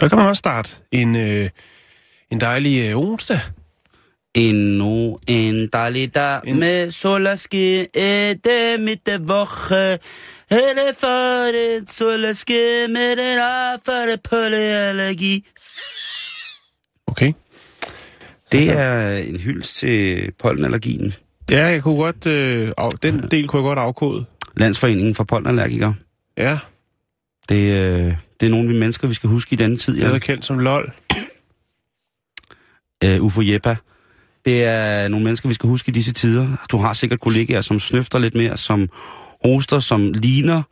Så kan man også starte en, øh, en dejlig øh, onsdag. Endnu en dejlig dag En- med sol og skin, det mit woche. Hele for det sol og skin med den for det pollenallergi. Okay. Det er en hyldest til pollenallergien. Ja, jeg kunne godt, øh, af, den del kunne jeg godt afkode. Landsforeningen for pollenallergikere. Ja, Det, øh, det er nogle af de mennesker, vi skal huske i denne tid. jeg Ja. er kendt som LOL. Uh, Ufo Jeppa. Det er nogle mennesker, vi skal huske i disse tider. Du har sikkert kollegaer, som snøfter lidt mere, som hoster, som ligner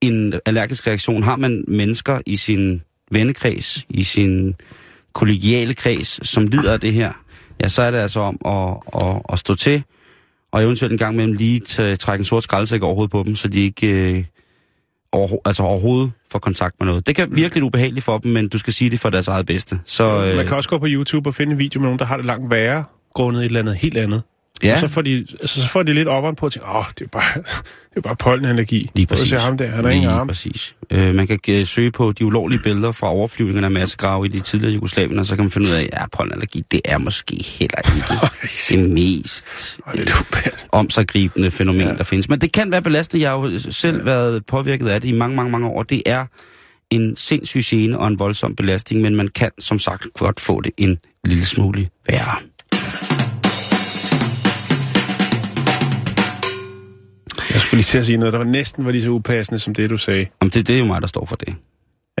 en allergisk reaktion. Har man mennesker i sin vennekreds, i sin kollegiale kreds, som lider af det her, ja, så er det altså om at, at, at stå til, og eventuelt en gang imellem lige trække en sort skraldesæk over hovedet på dem, så de ikke øh, over, altså overhovedet får kontakt med noget. Det kan virke lidt ubehageligt for dem, men du skal sige det for deres eget bedste. Så, øh, Man kan også gå på YouTube og finde en video med nogen, der har det langt værre, grundet et eller andet helt andet. Ja. Og så får de, altså, så får de lidt op på at tænke, åh, det er bare, det er bare pollenallergi. Lige præcis. se ham der, han har ingen arm. præcis. Øh, man kan øh, søge på de ulovlige billeder fra overflyvningen af massegrave i de tidligere Jugoslavien, og så kan man finde ud af, at ja, pollenallergi, det er måske heller ikke det mest ubehageligt. omsaggribende fænomen, ja. der findes. Men det kan være belastende. Jeg har jo selv ja. været påvirket af det i mange, mange, mange år. Det er en sindssyg gene og en voldsom belastning, men man kan som sagt godt få det en lille smule værre. Skulle lige til at sige noget, der var næsten var lige så upassende som det, du sagde. Jamen, det, det er jo mig, der står for det.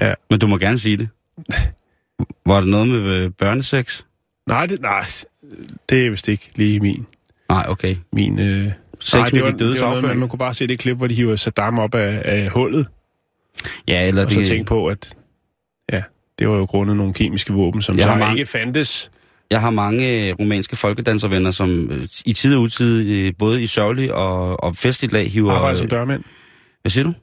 Ja. Men du må gerne sige det. Var det noget med øh, børnesex? Nej, det, nej, det er vist ikke lige min. Nej, okay. min øh, Sex nej, det med var, de dødes det var noget, man, kunne bare se det klip, hvor de hiver Saddam op af, af hullet, Ja, eller og så tænke på, at ja, det var jo grundet nogle kemiske våben, som Jeg så mange- ikke fandtes. Jeg har mange øh, romanske folkedanservenner, som øh, i tid og utid, øh, både i sørgelig og, og festligt lag, hiver... Arbejder som dørmænd. Hvad siger du?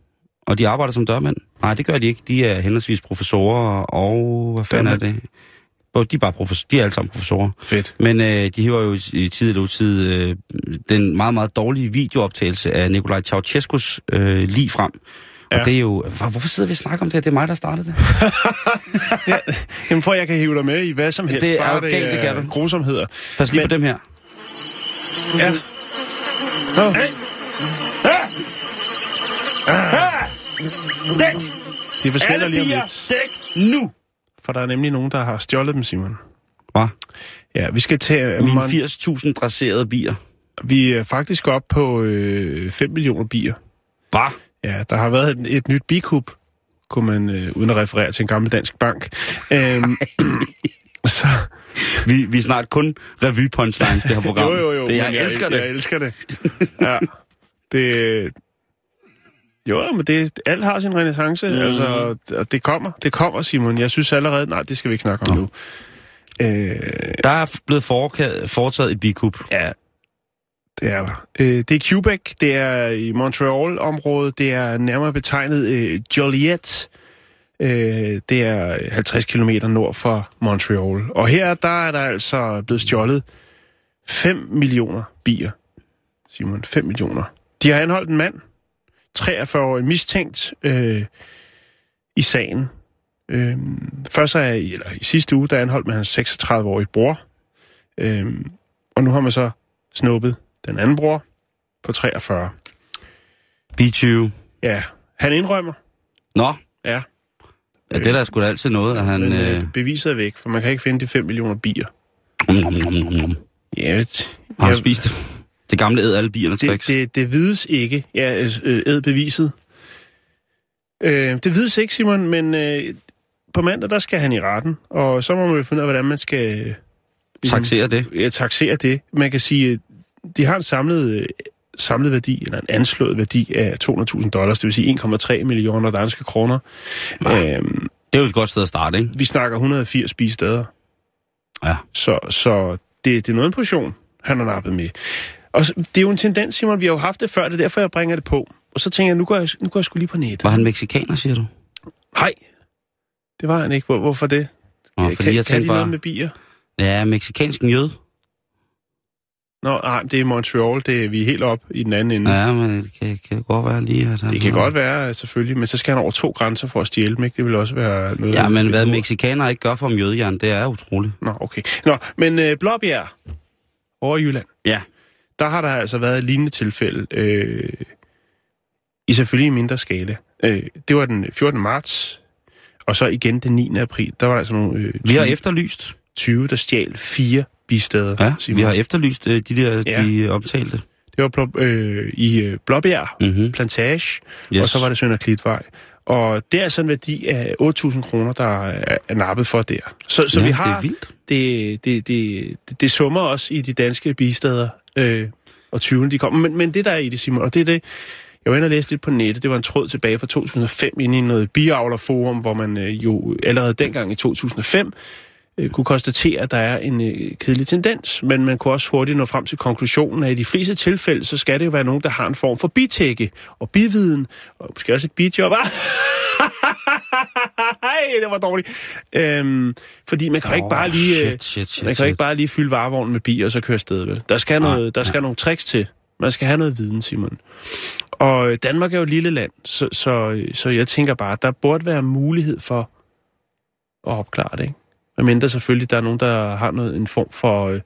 Og de arbejder som dørmænd? Nej, det gør de ikke. De er henholdsvis professorer og... Hvad fanden er det? Og de er bare professor, de er alle sammen professorer. Fedt. Men øh, de hiver jo i tid eller utid øh, den meget, meget dårlige videooptagelse af Nikolaj Ceausescus øh, lige frem. Og Ja. det er jo... Hvor, hvorfor sidder vi og snakker om det her? Det er mig, der startede det. Jamen for at jeg kan hive dig med i hvad som helst. Det er bare jo galt, det kan du. Grusomheder. Pas lige Men- på dem her. Ja. Nå. Dæk! De forsvinder lige om lidt. dæk nu! For der er nemlig nogen, der har stjålet dem, Simon. Hvad? Ja, vi skal tage... Mine man- 80.000 dresserede bier. Vi er faktisk oppe på øh, 5 millioner bier. Hvad? Ja, der har været et, et nyt bikup, kunne man, øh, uden at referere til en gammel dansk bank. Øhm, så, Vi, vi er snart kun revy punchlines, det her program. jo, jo, jo. Det, jeg, jeg elsker det. Jeg elsker det. Ja. Det... Jo, men det, alt har sin renaissance, mm. altså, og det kommer, det kommer, Simon. Jeg synes allerede, nej, det skal vi ikke snakke om Nå. nu. Øh, Der er blevet foretaget et bikup. ja, det er der. Øh, det er Quebec, det er i Montreal-området, det er nærmere betegnet øh, Joliet. Øh, det er 50 km nord for Montreal. Og her, der er der altså blevet stjålet 5 millioner bier. Simon, 5 millioner. De har anholdt en mand, 43-årig mistænkt øh, i sagen. Øh, først er i, eller i sidste uge, der anholdt man hans 36-årige bror. Øh, og nu har man så snuppet den anden bror på 43. B20. Ja, han indrømmer. Nå, Ja, ja, det er der sgu da altid noget, at han... men Øh... øh, beviset er væk, for man kan ikke finde de 5 millioner bier. Nom, nom, nom, nom, nom. Ja, vet, Har han spist det? Det gamle æd alle bierne det, det, det vides ikke. Ja, øh, æd beviset. Øh, det vides ikke, Simon, men øh, på mandag, der skal han i retten, og så må man jo finde ud af, hvordan man skal... øh, ligesom- Taxere det. Ja, taxere det. Man kan sige, de har en samlet, øh, samlet værdi, eller en anslået værdi af 200.000 dollars, det vil sige 1,3 millioner danske kroner. Øhm, Det er jo et godt sted at starte, ikke? vi snakker 180 spisesteder. Ja. Så, så det, det er noget en portion, han har nappet med. Og så- det er jo en tendens, Simon, vi har jo haft det før, det er derfor, jeg bringer det på. Og så tænker jeg, nu går jeg, nu går jeg sgu lige på nettet. Var han meksikaner, siger du? Nej, det var han ikke. Hvor, hvorfor det? Nå, kan, fordi jeg kan de tænkte noget bare, med bier? ja, meksikansk jød. Nå, nej, det er Montreal, det er, vi er helt op i den anden ende. Ja, men det kan, kan godt være lige, at han Det kan har- godt være, selvfølgelig, men så skal han over to grænser for at stjæle dem, ikke? Det vil også være noget... Ja, men hvad meksikanere ikke gør for om jødejern, det er utroligt. Nå, okay. Nå, men øh, Blåbjerg over i Jylland, Ja. der har der altså været et lignende tilfælde, øh, i selvfølgelig mindre skala. Øh, det var den 14. marts, og så igen den 9. april, der var altså nogle øh, 20, Vi har efterlyst, 20, der stjal fire bisteder. ja, Simon. vi har efterlyst øh, de der, Ja. de omtalte. Det var blå, øh, i øh, Blåbjerg, Mm-hmm. Plantage, Yes. og så var det Sønder Klitvej. Og det er sådan en værdi af 8.000 kroner, der er, er nappet for der. Så, så ja, vi har... det er vildt. det, det, det, det, det summer også i de danske bisteder, øh, og 20'erne de kommer. Men, men det, der er i det, Simon, og det er det, jeg var inde og læse lidt på nettet, det var en tråd tilbage fra 2005 inde i noget biavlerforum, hvor man øh, jo allerede dengang i 2005 øh, kunne konstatere, at der er en øh, kedelig tendens, men man kunne også hurtigt nå frem til konklusionen, at i de fleste tilfælde, så skal det jo være nogen, der har en form for bitække og bividen, og måske også et bijob. Ej, det var dårligt. Øhm, fordi man kan jo ikke bare lige... øh, Shit, shit, shit, man kan shit. ikke bare lige fylde varevognen med bier og så køre afsted, vel? Der skal, noget, der skal nogle tricks til. Man skal have noget viden, Simon. Og øh, Danmark er jo et lille land, så, så, så jeg tænker bare, der burde være mulighed for at opklare det, ikke? Medmindre selvfølgelig, der er nogen, der har noget, en form for øh,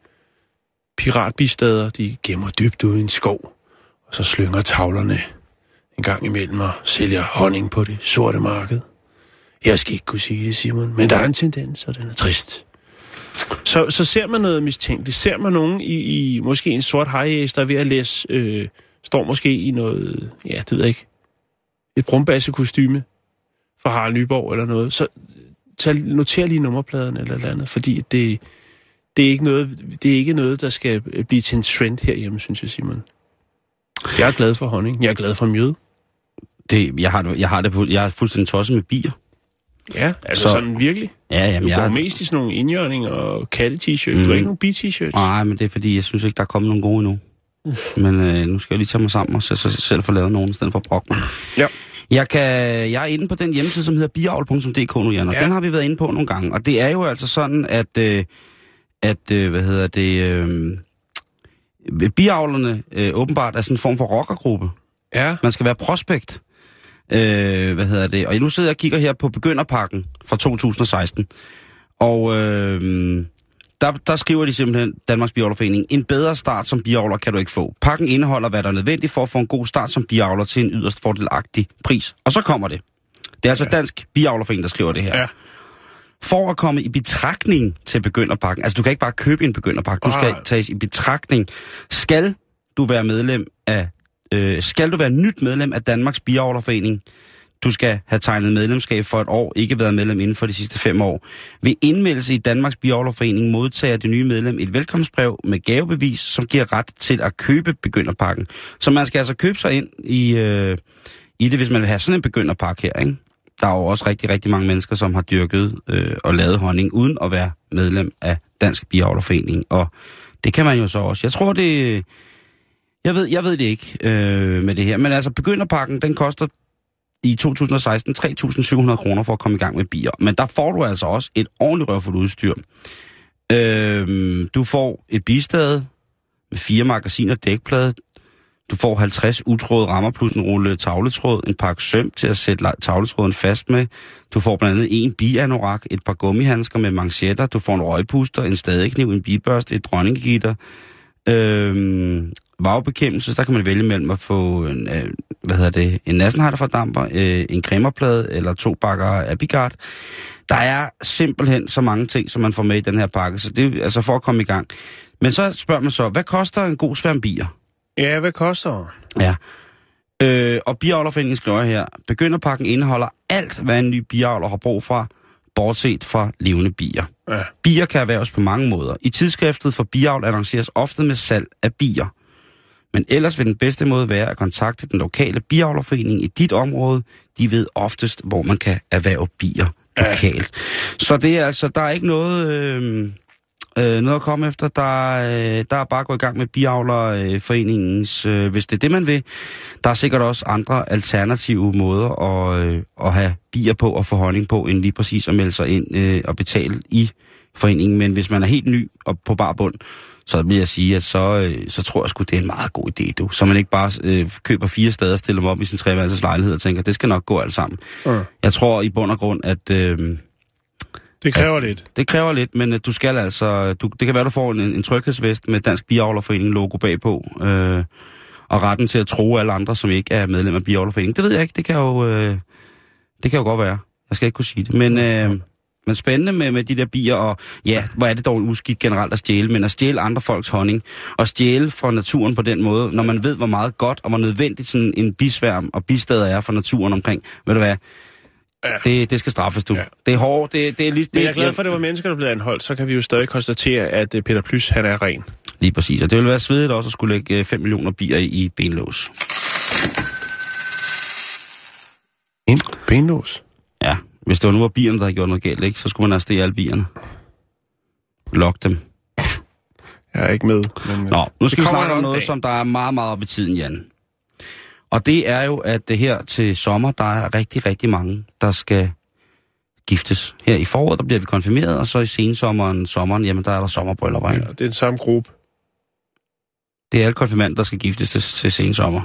piratbistader. De gemmer dybt ude i en skov, og så slynger tavlerne en gang imellem og sælger honning på det sorte marked. Jeg skal ikke kunne sige det, Simon, men der er en tendens, og den er trist. Så, så ser man noget mistænkeligt. Ser man nogen i, i måske en sort hajæs, der er ved at læse, øh, står måske i noget, ja, det ved jeg ikke, et brumbassekostyme fra Harald Nyborg eller noget, så tag, noter lige nummerpladen eller noget andet, fordi det, det, er ikke noget, det er ikke noget, der skal blive til en trend herhjemme, synes jeg, Simon. Jeg er glad for honning. Jeg er glad for mjød. Det, jeg, har, det- jeg, har det, på- jeg er fuldstændig tosset med bier. Ja, altså Så- så, sådan virkelig. Ja, Du jamen, går jeg, mest i sådan nogle indjørning og katte-t-shirts. Mm. Du Mm. har ikke nogen bi-t-shirts. Nej, men det er fordi, jeg synes ikke, der er kommet nogen gode endnu. Men øh, nu skal jeg lige tage mig sammen og så, så selv få lavet nogen, i stedet for at brokke mig. Ja. Jeg, kan, jeg er inde på den hjemmeside, som hedder biavl.dk nu, Jan, og Ja. den har vi været inde på nogle gange. Og det er jo altså sådan, at, øh, at øh, hvad hedder det, øh, biavlerne øh, åbenbart er sådan en form for rockergruppe. Ja. Man skal være prospekt. Øh, hvad hedder det? Og nu sidder jeg og kigger her på begynderpakken fra 2016. Og øh, der, der skriver de simpelthen, Danmarks Biavlerforening, en bedre start som biavler kan du ikke få. Pakken indeholder, hvad der er nødvendigt for at få en god start som biavler til en yderst fordelagtig pris. Og så kommer det. Det er altså Ja. Dansk Biavlerforening, der skriver det her. Ja. For at komme i betragtning til begynderpakken, altså du kan ikke bare købe en begynderpakke, du skal Nej. tages i betragtning, skal du være medlem af, øh, skal du være nyt medlem af Danmarks Biavlerforening, du skal have tegnet medlemskab for et år, ikke været medlem inden for de sidste fem år. Ved indmeldelse i Danmarks Biologforening modtager det nye medlem et velkomstbrev med gavebevis, som giver ret til at købe begynderpakken. Så man skal altså købe sig ind i, øh, i det, hvis man vil have sådan en begynderpakke her, ikke? Der er jo også rigtig, rigtig mange mennesker, som har dyrket øh, og lavet honning, uden at være medlem af Dansk Biavlerforening. Og det kan man jo så også. Jeg tror, det... Jeg ved, jeg ved det ikke øh, med det her. Men altså, begynderpakken, den koster i 2016 3.700 kroner for at komme i gang med bier. Men der får du altså også et ordentligt røvfuldt udstyr. Øh, du får et bistade med fire magasiner dækplade. Du får 50 utråde rammer plus en rulle tavletråd, en pakke søm til at sætte tavletråden fast med. Du får blandt andet en bianorak, et par gummihandsker med manchetter. Du får en røgpuster, en stadekniv, en bibørste, et dronninggitter. Øhm, vagbekæmpelse, der kan man vælge mellem at få en, øh, hvad hedder det, en Nassenheider fordamper, øh, en cremerplade eller to bakker Abigard. Der er simpelthen så mange ting, som man får med i den her pakke, så det er altså for at komme i gang. Men så spørger man så, hvad koster en god sværm bier? Ja, hvad koster? Ja. Øh, og Biavlerforeningen skriver her, begynderpakken indeholder alt, hvad en ny biavler har brug for. bortset fra levende bier. Ja. Bier kan erhverves på mange måder. I tidsskriftet for biavl annonceres ofte med salg af bier. Men ellers vil den bedste måde være at kontakte den lokale biavlerforening i dit område. De ved oftest, hvor man kan erhverve bier lokalt. Så det er altså, der er ikke noget, øh, øh, noget at komme efter. Der, øh, der er bare gået i gang med biavlerforeningens, øh, hvis det er det, man vil. Der er sikkert også andre alternative måder at, øh, at have bier på og få honning på, end lige præcis at melde sig ind øh, og betale i foreningen. Men hvis man er helt ny og på bar bund, så vil jeg sige, at så, øh, så tror jeg sgu, det er en meget god idé, du. Så man ikke bare øh, køber fire steder og stiller dem op i sin treværelses lejlighed og tænker, det skal nok gå alt sammen. Ja. Jeg tror i bund og grund, at øh, Det kræver lidt. det kræver lidt, men øh, du skal altså... Du, det kan være, du får en, en tryghedsvest med Dansk Biavlerforening logo bagpå, øh, og retten til at tro alle andre, som ikke er medlem af Biavlerforeningen. Det ved jeg ikke, det kan jo, øh, det kan jo godt være. Jeg skal ikke kunne sige det, men... Øh, men spændende med, med de der bier, og ja, hvor er det dog en uskik generelt at stjæle, men at stjæle andre folks honning, og stjæle fra naturen på den måde, når man ved, hvor meget godt og hvor nødvendigt sådan en bisværm og bistader er for naturen omkring, ved du hvad, Ja. det, det skal straffes, du. Ja. Det er hårdt, det, det er lige... Men jeg er det, glad for, at det var mennesker, der blev anholdt. Så kan vi jo stadig konstatere, at øh, Peter Plys, han er ren. Lige præcis, og det ville være svedigt også at skulle lægge øh, 5 millioner bier i, i benlås. En benlås. Ja, hvis det var nu var bierne, der havde gjort noget galt, ikke, så skulle man arrestere alle bierne. Lok dem. Jeg er ikke med. Men, øh, Nå, nu skal vi snakke om noget, dag. som der er meget, meget op i tiden, Jan. Og det er jo, at det her til sommer, der er rigtig, rigtig mange, der skal giftes. Her i foråret, der bliver vi konfirmeret, og så i sensommeren, sommeren, jamen der er der sommerbryllupper? Ja, det er den samme gruppe. Det er alle konfirmander, der skal giftes til, til sensommer.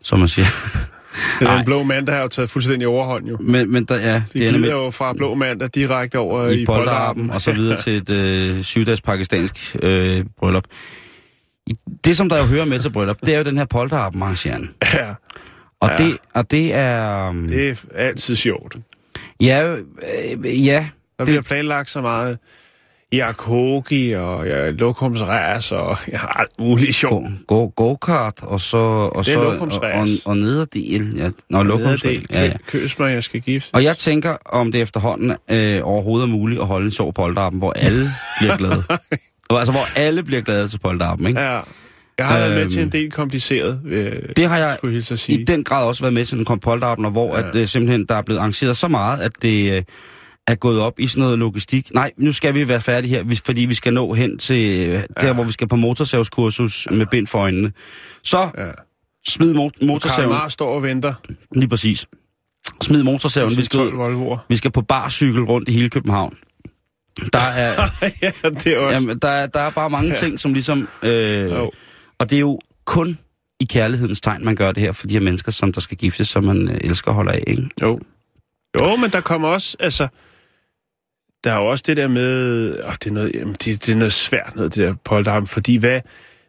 Som man siger. Den, Nej. blå mand, der har jo taget fuldstændig overhånd jo. Men, men der, ja, Det det glider med jo fra blå mandag direkte over i, i, polterappen, og så videre til et øh, syvdags pakistansk øh, bryllup. Det, som der jo hører med til bryllup, det er jo den her polterappen, arrangeren. Ja, Og, Ja. det, og det er... um, det er altid sjovt. Ja, øh, ja. Der Det- bliver planlagt så meget Yakogi og ja, lokumsræs og ja, alt muligt sjovt. Go, go, go-kart, og så... Og, Det er så, og, og, og nederdel. Ja, nå, lokumsræs. Nederdel, Ja, ja. kø, køs mig, jeg skal gifte. Og jeg tænker, om det efterhånden øh, overhovedet er muligt at holde en sjov polterappen, hvor alle bliver glade. Og altså, hvor alle bliver glade til polterappen, ikke? Ja. Jeg har været med Øhm, til en del kompliceret, øh, Det har jeg jeg sige. i den grad også været med til den kom polterappen, hvor Ja. at, øh, simpelthen der er blevet arrangeret så meget, at det øh, er gået op i sådan noget logistik. Nej, nu skal vi være færdige her, fordi vi skal nå hen til øh, der, hvor vi skal på motorsavskursus med bind for øjnene. Så Ja. smid mo- Karl motorsaven. Marr står og venter. Lige præcis. Smid motorsaven. Vi skal, 12 ud- Volvoer. vi skal på barcykel rundt i hele København. Der er, ja, det er også... jamen, der, er, der er bare mange ting, som ligesom... Øh, Jo. og det er jo kun i kærlighedens tegn, man gør det her for de her mennesker, som der skal giftes, som man øh, elsker og holder af. Ikke? Jo. Jo, men der kommer også, altså... Der er jo også det der med... Åh, det, er noget, jamen, det, det er noget svært noget, det der polterarm, fordi hvad...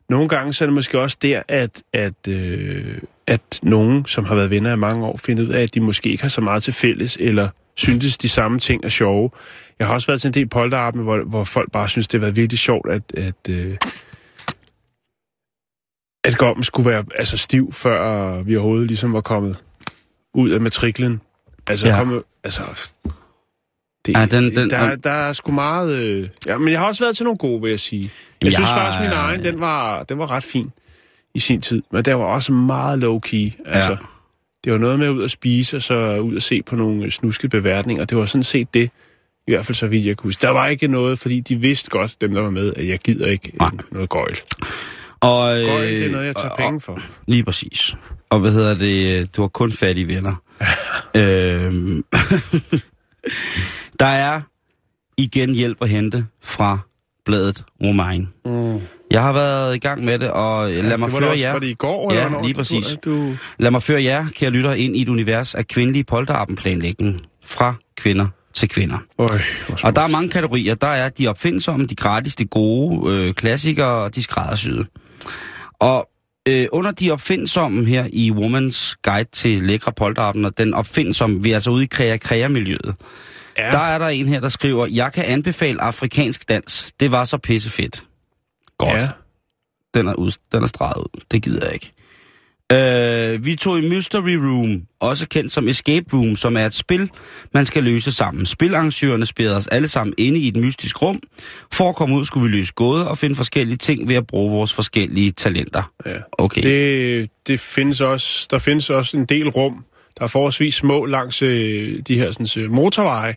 Nogle gange så er det måske også der, at, at, øh, at nogen, som har været venner i mange år, finder ud af, at de måske ikke har så meget til fælles, eller synes, de samme ting er sjove. Jeg har også været til en del polterarben, hvor, hvor folk bare synes, det har været virkelig sjovt, at, at, øh, at gommen skulle være altså, stiv, før vi overhovedet ligesom var kommet ud af matriklen. Altså, Ja. komme, altså det, Ja, den- den- der, der er sgu meget... Øh, ja, men jeg har også været til nogle gode, vil jeg sige. Jeg, Jamen, synes jeg har- faktisk, min egen, den var, den var ret fin i sin tid. Men den var også meget low-key. Altså, Ja. Det var noget med ud at spise, og så ud at se på nogle snuskede beværtninger. Det var sådan set det, i hvert fald så vidt jeg kunne huske. Der var ikke noget, fordi de vidste godt, dem der var med, at jeg gider ikke Nej. Nej. noget gøjl. Og, øh, Gøjl, det er noget, jeg tager og- penge for. Lige præcis. Og hvad hedder det? Du har kun fattige venner. øhm, der er igen hjælp at hente fra bladet Romain. Mm. Jeg har været i gang med det, og lad mig det var, føre også, jer... var det i går? Ja, eller lige præcis. Du, Lad mig føre jer, kære lytter, ind i et univers af kvindelige polterappenplanlægning fra kvinder til kvinder. Øj, Og der er mange kategorier. Der er de opfindsomme, de gratis, de gode, øh, klassikere og de skræddersyde. Og øh, under de opfindsomme her i Woman's Guide til lækre polterappen, og den opfindsomme, vi er altså ude i krea-krea-miljøet, ja. der er der en her, der skriver, jeg kan anbefale afrikansk dans. Det var så pissefedt. Godt. Ja. Den er, ud, den er streget ud. Det gider jeg ikke. Øh, vi tog i Mystery Room, også kendt som Escape Room, som er et spil, man skal løse sammen. Spilarrangørerne spiller os alle sammen inde i et mystisk rum. For at komme ud skulle vi løse gåder og finde forskellige ting ved at bruge vores forskellige talenter. Ja. Okay. Det, det findes også, der findes også en del rum, der er forholdsvis små langs øh, de her sådan, øh, motorveje.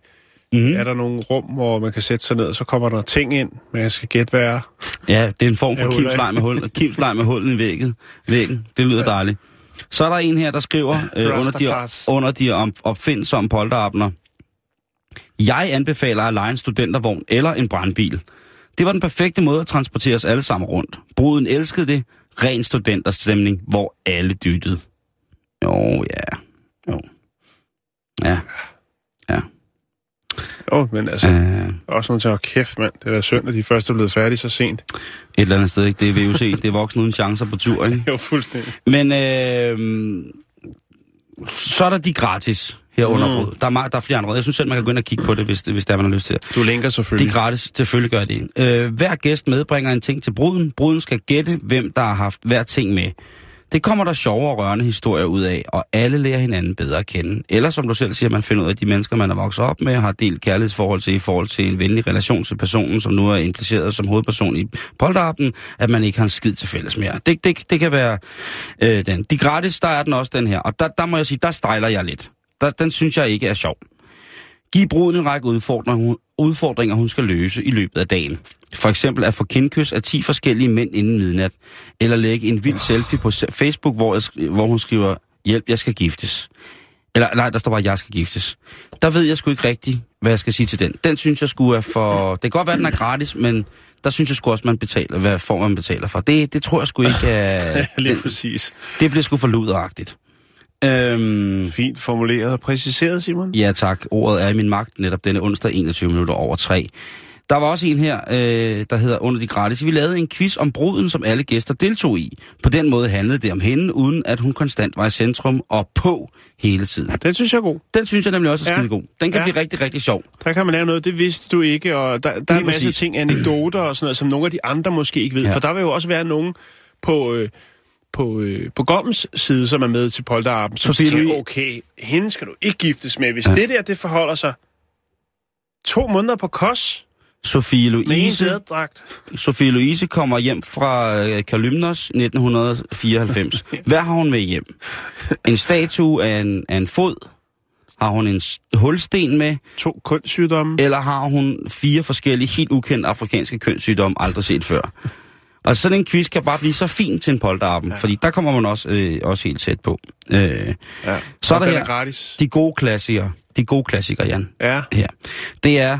Mm. Er der nogle rum, hvor man kan sætte sig ned, og så kommer der ting ind, man skal gætte, hvad er. Ja, det er en form for Ja, kimsleg med, hul, kimsleg med hullet i væggen. væggen. Det lyder ja. dejligt. Så er der en her, der skriver øh, under, de, under de om, opfindsomme polterabner. Jeg anbefaler at lege en studentervogn eller en brandbil. Det var den perfekte måde at transportere os alle sammen rundt. Bruden elskede det. Ren studenterstemning, hvor alle dyttede. Jo, ja. Jo. Ja. Ja. Jo, men altså, Øh, også nogen til at kæft, mand. Det er da synd, at de først er blevet færdige så sent. et eller andet sted, ikke? Det er VUC. Det er voksne uden chancer på tur, ikke? Jo, fuldstændig. Men øh, så er der de gratis her under mm. der, er, der er flere andre. Jeg synes selv, man kan gå ind og kigge på det, hvis, det- hvis det er, man har lyst til det. Du linker selvfølgelig. er gratis, selvfølgelig gør det. Øh, hver gæst medbringer en ting til bruden. Bruden skal gætte, hvem der har haft hver ting med. Det kommer der sjove og rørende historier ud af, og alle lærer hinanden bedre at kende. Eller som du selv siger, man finder ud af, at de mennesker, man er vokset op med, har delt kærlighedsforhold til i forhold til en venlig relation til personen, som nu er impliceret som hovedperson i polterappen, at man ikke har en skid til fælles mere. Det, det, det kan være øh, den. De gratis, der er den også den her. Og der, der må jeg sige, der stejler jeg lidt. Der, den synes jeg ikke er sjov. Giv bruden en række udfordringer, hun, udfordringer, hun skal løse i løbet af dagen. For eksempel at få kindkys af 10 forskellige mænd inden midnat. Eller lægge en vild selfie på Facebook, hvor, jeg, hvor hun skriver, hjælp, jeg skal giftes. Eller nej, der står bare, jeg skal giftes. Der ved jeg sgu ikke rigtigt, hvad jeg skal sige til den. Den synes jeg skulle er for... Det kan godt være, den er gratis, men der synes jeg sgu også, man betaler, hvad form man betaler for. Det, det tror jeg sgu ikke er... Lige præcis. det bliver sgu for luderagtigt. Øhm, Fint formuleret og præciseret, Simon. Ja tak, ordet er i min magt netop denne onsdag 21 minutter over 3. Der var også en her, øh, der hedder Under de gratis. Vi lavede en quiz om bruden, som alle gæster deltog i. På den måde handlede det om hende, uden at hun konstant var i centrum og på hele tiden. Den synes jeg er god. Den synes jeg nemlig også er Ja. skide god. Den kan Ja. blive rigtig, rigtig sjov. Der kan man lave noget, det vidste du ikke, og der, der er en masse ting, anekdoter og sådan noget, som nogle af de andre måske ikke ved. Ja. For der vil jo også være nogen på, øh, på, øh, på Gommens side, som er med til polterappen, som Sofie siger, Louis- okay, hende skal du ikke giftes med. Hvis Ja. det der, det forholder sig to måneder på kos Sofie Louise. Sofie Louise kommer hjem fra øh, Kalymnos 1994. Hvad har hun med hjem? En statue af en, af en fod? Har hun en hulsten med? To kønssygdomme. Eller har hun fire forskellige, helt ukendte afrikanske kønssygdomme, aldrig set før? Og sådan en quiz kan bare blive så fin til en polterappen, ja. fordi der kommer man også, øh, også helt tæt på. Øh, Ja. så er der her gratis. de gode klassikere. De gode klassikere, Jan. Ja, Her. Det er...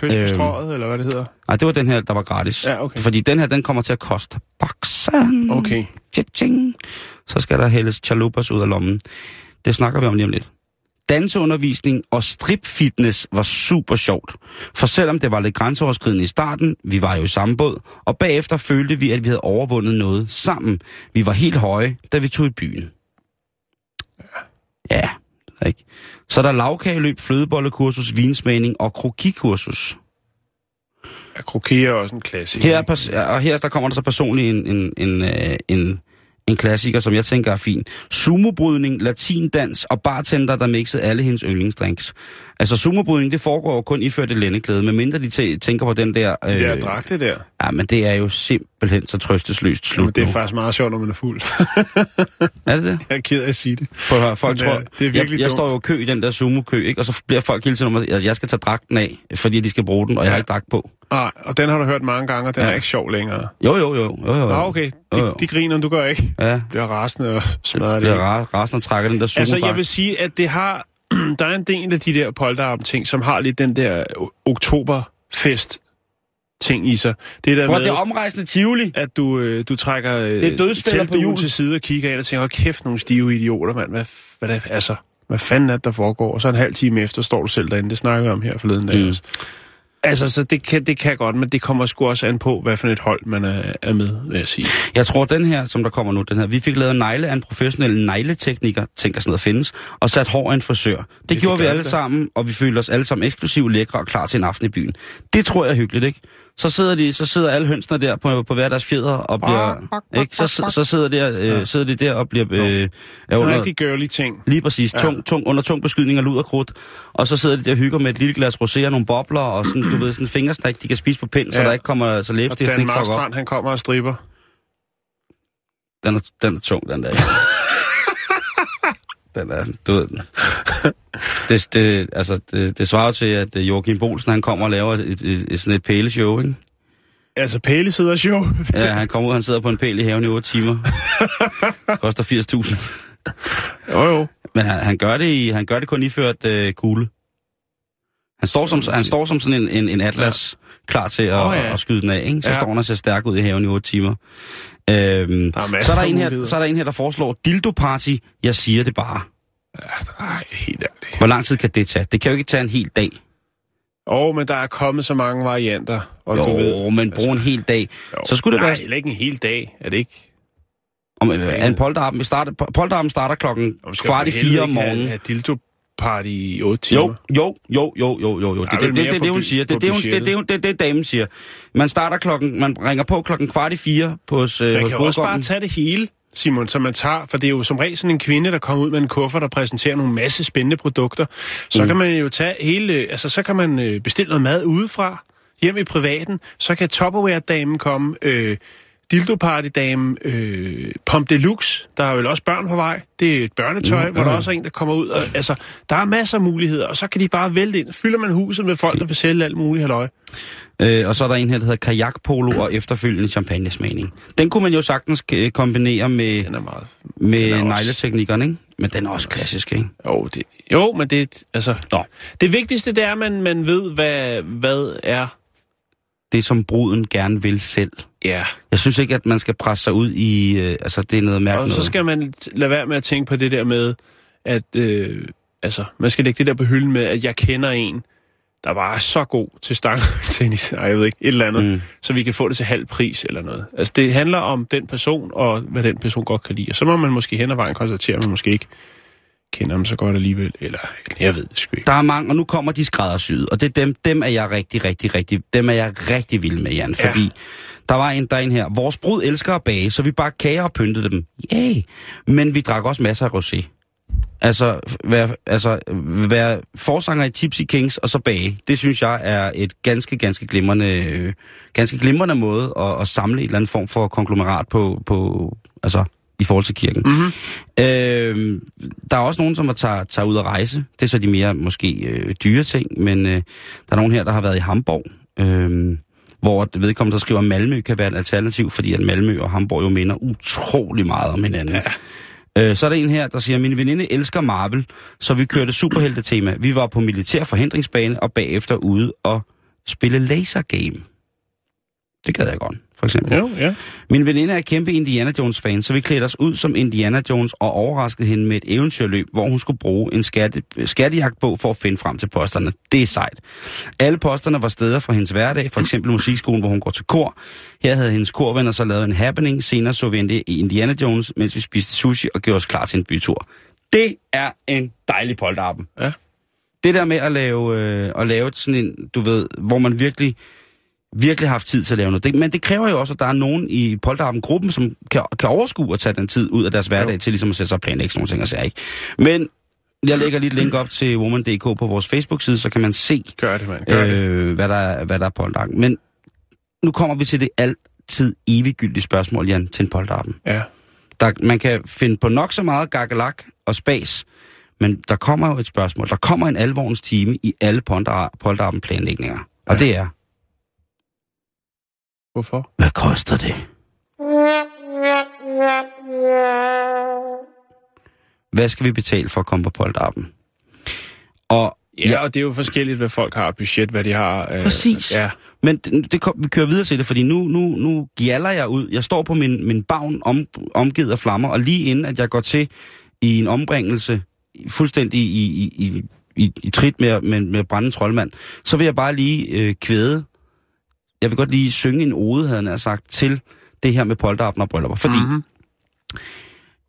kys på Øhm. strået, eller hvad det hedder. Nej, det var den her, der var gratis. Ja, okay. Fordi den her, den kommer til at koste baksen. Okay. Cha-ching. Så skal der hældes chalupas ud af lommen. Det snakker vi om lige om lidt. Danseundervisning og stripfitness var super sjovt. For selvom det var lidt grænseoverskridende i starten, vi var jo i samme båd, og bagefter følte vi, at vi havde overvundet noget sammen. Vi var helt høje, da vi tog i byen. Ja, ikke? Så er der lavkageløb, flødebollekursus, vinsmagning og krokikursus. Ja, kroki er også en klassiker. Her, er pers- og her der kommer der så personligt en, en, en, øh, en, en klassiker, som jeg tænker er fin. Sumobrydning, latindans og bartender, der mixede alle hendes yndlingsdrinks. Altså sumobrydning, det foregår jo kun iført et lændeklæde, medmindre de tæ- tænker på den der... Det der dragte der. Ja, men det er jo simpelthen så trøstesløst Jamen, slut det er nu. faktisk meget sjovt, når man er fuld. Er det det? jeg er ked af at sige det. Prøv at høre, folk Men, øh, tror, det er virkelig jeg, jeg dumt. står jo i kø i den der sumo-kø, ikke? og så bliver folk hele tiden om, at jeg skal tage dragten af, fordi de skal bruge den, og jeg Ja. har ikke dragt på. Nej, og den har du hørt mange gange, og den Ja. er ikke sjov længere. Jo, jo, jo. jo, jo. Nå, okay. De, Jo, jo. de griner, du gør ikke. Ja, Bliver rasende og smadrer det det. bliver ra- resten og trækker den der sumo Altså, jeg vil sige, at det har... der er en del af de der polterarm-ting, som har lidt den der o- oktoberfest-ting i sig. Det der Prøv, med, det er omrejsende Tivoli. at du, øh, du trækker øh, Det er på hjul. til side og kigger ind og tænker, hold kæft, nogle stive idioter, mand. Hvad, hvad, det, altså, hvad fanden er det, der foregår? Og så en halv time efter står du selv derinde. Det snakker vi om her forleden dag Mm. også. Altså, så det kan, det kan godt, men det kommer sgu også an på, hvad for et hold man er, er med, vil jeg sige. Jeg tror, den her, som der kommer nu, den her, vi fik lavet negle af en professionel negletekniker, tænker sådan noget findes, og sat hår af en frisør. Det, det gjorde vi gør alle det sammen, og vi følte os alle sammen eksklusivt lækre og klar til en aften i byen. Det tror jeg er hyggeligt, ikke? Så sidder, de, så sidder alle hønsene der på, på hver deres fjeder og bliver... Ikke? Så, så, så sidder, der, øh, Ja. sidder de der og bliver... Øh, er er under, rigtig girly ting. Lige præcis, Ja. tung, tung, under tung beskydning af lud og krudt. Og så sidder de der og hygger med et lille glas rosé og nogle bobler og sådan, du ved, sådan en fingersnak, de kan spise på pind, så Ja. der ikke kommer så læbestiften ikke fucker op. Marstrand, han kommer og striber. Den er, den er tung, den der. Den er, du ved. Det, det, altså, det, det svarer til, at øh, Joachim Bolsen, han kommer og laver et, et, et, et sådan et pæleshow, ikke? Altså, Pæle sidder show. Ja, han kommer ud, han sidder på en pæl i haven i 8 timer. Koster 80.000. jo, jo. Men han, han, gør det i, han gør det kun iført øh, kugle. Han står, som, han står som sådan en, en, en atlas, ja. klar til at, oh, ja. at skyde den af. Ikke? Så ja. står han og ser stærk ud i haven i 8 timer. Øhm, Der er så, er der en her, så er der en her, der foreslår dildo party. Jeg siger det bare. Nej, helt ærligt. Hvor lang tid kan det tage? Det kan jo ikke tage en hel dag. Åh, oh, men der er kommet så mange varianter. Og Jo, du ved, men brug en hel dag. jo. Så skulle det Nej, være... heller ikke en hel dag. Er det ikke? Om, øh, er en polterappen starter, polterappen starter klokken kvart i fire om ikke have- morgenen. Have dildo party i 8 timer. Jo, jo, jo, jo, jo, jo, jo. Det det, det, det, på det, hun siger. Det er det, hun- det, det, det, det, det, damen siger. Man starter klokken, man ringer på klokken kvart i fire på hos, øh, Man hos kan også bare tage det hele, Simon, som man tager, for det er jo som regel sådan en kvinde, der kommer ud med en kuffert og præsenterer nogle masse spændende produkter. Så mm. kan man jo tage hele, altså så kan man øh, bestille noget mad udefra, hjem i privaten, så kan Tupperware-damen komme, øh, Dildo-party-damen, øh, Pom Deluxe, der er vel også børn på vej, det er et børnetøj, Mm, hvor der også er en, der kommer ud, og, altså, der er masser af muligheder, og så kan de bare vælte ind. Fylder man huset med folk, der vil sælge alt muligt halløj. Øh, og så er der en her, der hedder kajakpolo og efterfølgende champagnesmagning. Den kunne man jo sagtens øh, kombinere med, Den er meget... med også- negleteknikkerne, ikke? Men den er også klassisk, ikke? Jo, det, jo men det, altså, Nå. det vigtigste det er, at man, man ved, hvad, hvad er. Det, som bruden gerne vil selv. Ja, Jeg synes ikke, at man skal presse sig ud i... Øh, altså, det er noget mærkeligt og så skal man lade være med at tænke på det der med, at øh, altså, man skal lægge det der på hylden med, at jeg kender en, der var så god til stangtennis, nej, jeg ved ikke, et eller andet, mm. så vi kan få det til halv pris eller noget. Altså, det handler om den person, og hvad den person godt kan lide. Og så må man måske hen ad vejen konstatere, at man måske ikke kender ham så godt alligevel, eller jeg ved det sgu ikke. Der er mange, og nu kommer de skræddersyede, og det er dem, dem er jeg rigtig, rigtig, rigtig, dem er jeg rigtig vild med, Jan, Ja. fordi der var en, der er en her, vores brud elsker at bage, så vi bare kager og pyntede dem. Yay! Men vi drak også masser af rosé. Altså, være, altså, være forsanger i Tipsy Kings og så bage, det synes jeg er et ganske, ganske glimrende, øh, ganske glimrende måde at, at samle en eller anden form for konglomerat på, på altså, i forhold til kirken. Mm-hmm. Øh, der er også nogen, som tager, tager ud at rejse. Det er så de mere måske øh, dyre ting, men øh, der er nogen her, der har været i Hamburg, øh, hvor vedkommende, der skriver, at Malmø kan være et alternativ, fordi at Malmø og Hamburg jo minder utrolig meget om hinanden. Ja. Øh, så er der en her, der siger, min veninde elsker Marvel, så vi kørte superhelte-tema. Vi var på militær forhindringsbane og bagefter ude og spille laser game. Det gad jeg godt, for eksempel. Jo, ja. Min veninde er kæmpe Indiana Jones-fan, så vi klædte os ud som Indiana Jones og overraskede hende med et eventyrløb, hvor hun skulle bruge en skatte, skattejagtbog for at finde frem til posterne. Det er sejt. Alle posterne var steder fra hendes hverdag, for eksempel musikskolen, hvor hun går til kor. Her havde hendes korvenner så lavet en happening. Senere så vi i Indiana Jones, mens vi spiste sushi og gjorde os klar til en bytur. Det er en dejlig polterappen. Ja. Det der med at lave, øh, at lave sådan en, du ved, hvor man virkelig virkelig haft tid til at lave noget. Det, men det kræver jo også, at der er nogen i Polterappen-gruppen, som kan, kan overskue at tage den tid ud af deres hverdag Jo. til ligesom at sætte sig og planlægge sådan nogle ting og sager, ikke? Men jeg lægger lige et link op til woman.dk på vores Facebook-side, så kan man se, Gør det, mand. Gør øh, det. hvad, der er, hvad der er polterappen. Men nu kommer vi til det altid eviggyldige spørgsmål, Jan, til en polterappen. Ja. Der, man kan finde på nok så meget gakkelak og spas, men der kommer jo et spørgsmål. Der kommer en alvorens time i alle polterappen planlægninger. Og Ja. det er, Hvorfor? hvad koster det? Hvad skal vi betale for at komme på polterappen? Og Ja, og det er jo forskelligt, hvad folk har budget, hvad de har. Øh, Præcis. Ja, Men det, det kom, vi kører videre til det, fordi nu, nu, nu gjaller jeg ud. Jeg står på min, min bagn om, omgivet af flammer, og lige inden at jeg går til i en ombringelse, fuldstændig i, i, i, i, i trit med, med, med brændende troldmand, så vil jeg bare lige øh, kvæde. Jeg vil godt lige synge en ode, havde nær sagt, til det her med polterappen og bryllupper. Fordi Mhm. mm-hmm.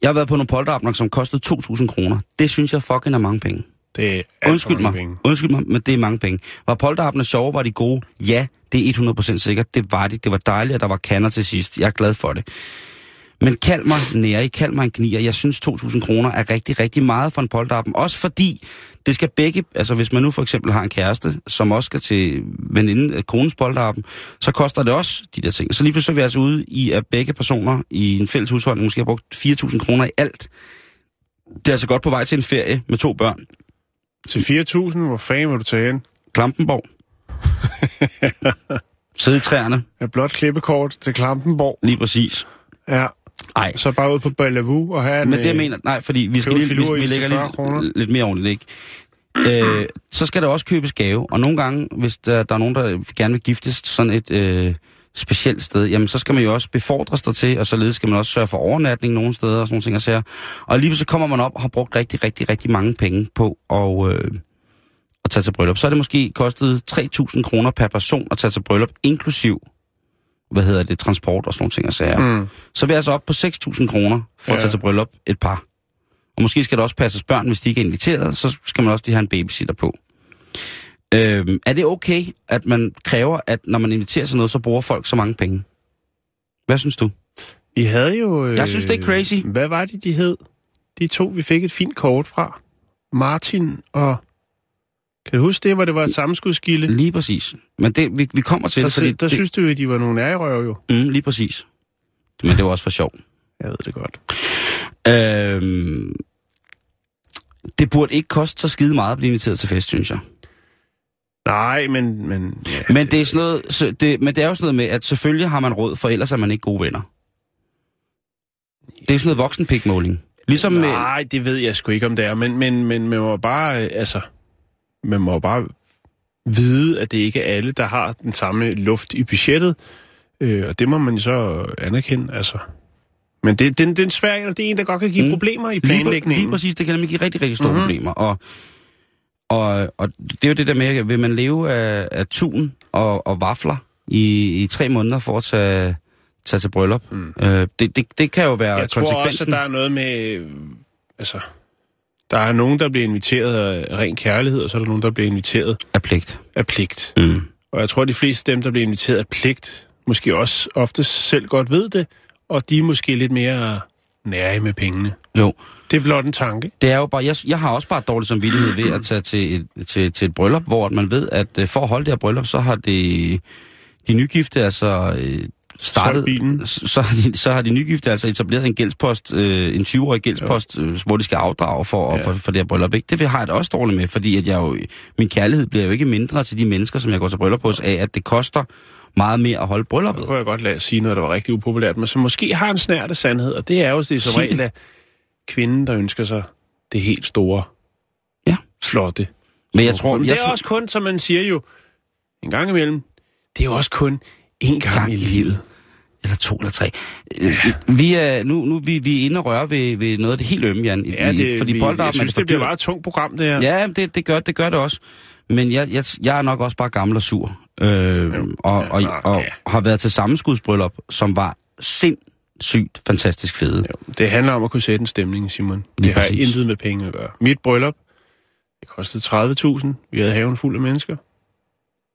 jeg har været på nogle polterabner, som kostede 2.000 kroner. Det synes jeg fucking er mange penge. Det er Undskyld mig, Penge. undskyld mig, men det er mange penge. Var polterappene sjove, var de gode? Ja, det er 100% sikkert. Det var de. Det var dejligt, at der var kander til sidst. Jeg er glad for det. Men kald mig nære, kald mig en gnier. Jeg synes 2.000 kroner er rigtig, rigtig meget for en polterappen. Også fordi det skal begge, altså hvis man nu for eksempel har en kæreste, som også skal til veninde, øh, konens polterappen, så koster det også de der ting. Så lige pludselig er vi altså ude i, at begge personer i en fælles husholdning måske har brugt 4.000 kroner i alt. Det er altså godt på vej til en ferie med to børn. Til 4.000, hvor fanden vil du tage hen? Klampenborg. Sidde i træerne, Et blot klippekort til Klampenborg. lige præcis. Ja, Ej, så bare ud på Bellevue og have en... men det jeg øh, mener, nej, fordi vi skal lige, vi, vi lægger 40 kroner. lidt, lidt mere ordentligt, ikke? Øh, så skal der også købes gave, og nogle gange, hvis der, der er nogen, der gerne vil giftes sådan et øh, specielt sted, jamen så skal man jo også befordres der til, og således skal man også sørge for overnatning nogle steder og sådan nogle ting og sager. Og lige så kommer man op og har brugt rigtig, rigtig, rigtig mange penge på at, øh, at tage til bryllup. Så er det måske kostet 3.000 kroner per person at tage til bryllup, inklusiv hvad hedder det, transport og sådan nogle ting og sager. Mm. Så er vi altså op på 6.000 kroner for ja. at tage til bryllup et par. Og måske skal der også passes børn, hvis de ikke er inviteret, så skal man også lige have en babysitter på. Øhm, er det okay, at man kræver, at når man inviterer til noget, så bruger folk så mange penge? Hvad synes du? I havde jo... Øh, Jeg synes, det er crazy. Hvad var det, de hed? De to, vi fik et fint kort fra. Martin og... Kan du huske det, hvor det var et sammenskudskilde? Lige præcis. Men det, vi, vi kommer til Der, fordi... der det, synes du, at de var nogle ærgerøv jo. mm, lige præcis. Men det var også for sjov. Jeg ved det godt. Øhm, det burde ikke koste så skide meget at blive inviteret til fest, synes jeg. Nej, men... men ja. Men det er, sådan noget, så det, men det er jo sådan noget med, at selvfølgelig har man råd, for ellers er man ikke gode venner. Det er jo sådan noget voksenpikmåling. Ligesom med... Nej, det ved jeg sgu ikke, om det er. Men, men, men man må bare... øh, Altså, man må bare vide, at det ikke er alle, der har den samme luft i budgettet. Øh, og det må man så anerkende, altså. Men det, det, det er en svær det er en, der godt kan give Mm. mm. problemer i Lige, planlægningen. lige præcis, det kan nemlig give rigtig, rigtig store mm-hmm. Mhm. problemer. Og, og, og det er jo det der med, vil man leve af, af tun og, og vafler i, i tre måneder for at tage, tage til bryllup? Mm. Øh, det, det, det kan jo være Jeg tror også, konsekvensen at der er noget med... Altså, der er nogen, der bliver inviteret af ren kærlighed, og så er der nogen, der bliver inviteret af pligt. af pligt. Mm. Og jeg tror, at de fleste af dem, der bliver inviteret af pligt, måske også ofte selv godt ved det, og de er måske lidt mere nære med pengene. Jo, Det er blot en tanke. det er jo bare, jeg, jeg har også bare dårlig samvittighed ved at tage til et, til, til et bryllup, hvor man ved, at øh, for at holde det her bryllup, så har det, de nygifte altså øh, startet, bilen. så, har de, så har de nygifte altså etableret en gældspost, øh, en 20-årig gældspost, øh, hvor de skal afdrage for, Ja. for, for det her bryllup. Ikke? Det vil- har jeg da også dårligt med, fordi at jeg jo, min kærlighed bliver jo ikke mindre til de mennesker, som jeg går til bryllup hos, af at det koster meget mere at holde Nu brylluppet. kunne jeg godt lade sige noget, der var rigtig upopulært, men som måske har en snært af sandhed, og det er jo det som Sig regel det. af kvinden, der ønsker sig det helt store, Ja. flotte. Men jeg tror, Men jeg det er tror, også kun, som man siger jo, en gang imellem, det er jo også kun én gang, Gang i livet. Eller to eller tre. Øh, Vi er, nu, nu vi, vi er inde og røre ved, ved noget af det helt ømme, Jan. Ja, det, fordi vi, polterappen jeg synes, det bliver meget tungt program, det her. Ja, det, det, gør, det gør det også. Men jeg, jeg, jeg er nok også bare gammel og sur. Øh, og, og, og ja. har været til sammenskudsbryllup, som var sindssygt fantastisk fede. Jo, det handler om at kunne sætte en stemning, Simon. Lige det har præcis. intet med penge at gøre. Mit bryllup, det kostede 30.000. Vi havde haven fuld af mennesker.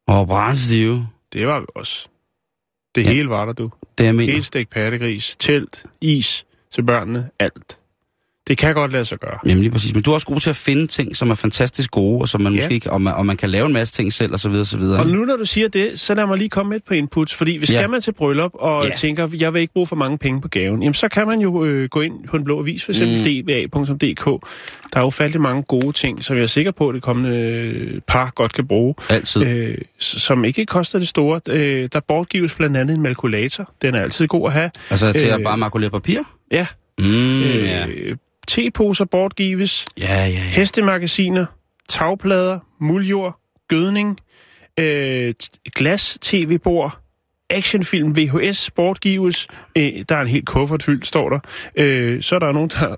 Og brændstive. Det var vi også. Det Ja. hele var der, du. Det jeg mener. Helt stegt pattegris, telt, is til børnene, alt. Det kan godt lade sig gøre. Jamen lige præcis. Men du er også god til at finde ting, som er fantastisk gode, og som man Ja. måske ikke, og man, og man kan lave en masse ting selv, og så videre, og så videre. Og nu når du siger det, så lad mig lige komme med et par inputs, fordi hvis Ja. skal man til bryllup og Ja. tænker, jeg vil ikke bruge for mange penge på gaven, jamen så kan man jo øh, gå ind på en blå avis, for eksempel Mm. dba.dk. Der er jo faldet mange gode ting, som jeg er sikker på, at det kommende øh, par godt kan bruge, Altid. øh, som ikke koster det store. Øh, der bortgives blandt andet en malkulator. Den er altid god at have. altså til at øh, bare makulere papir? Ja, Mm, ja. øh, teposer bortgives. Ja, ja, ja. hestemagasiner, tagplader, muljord, gødning, øh, t- glas, tv-bord, actionfilm, VHS, bortgives. Øh, der er en helt kuffert fyldt, står der. Øh, så er der nogen, der,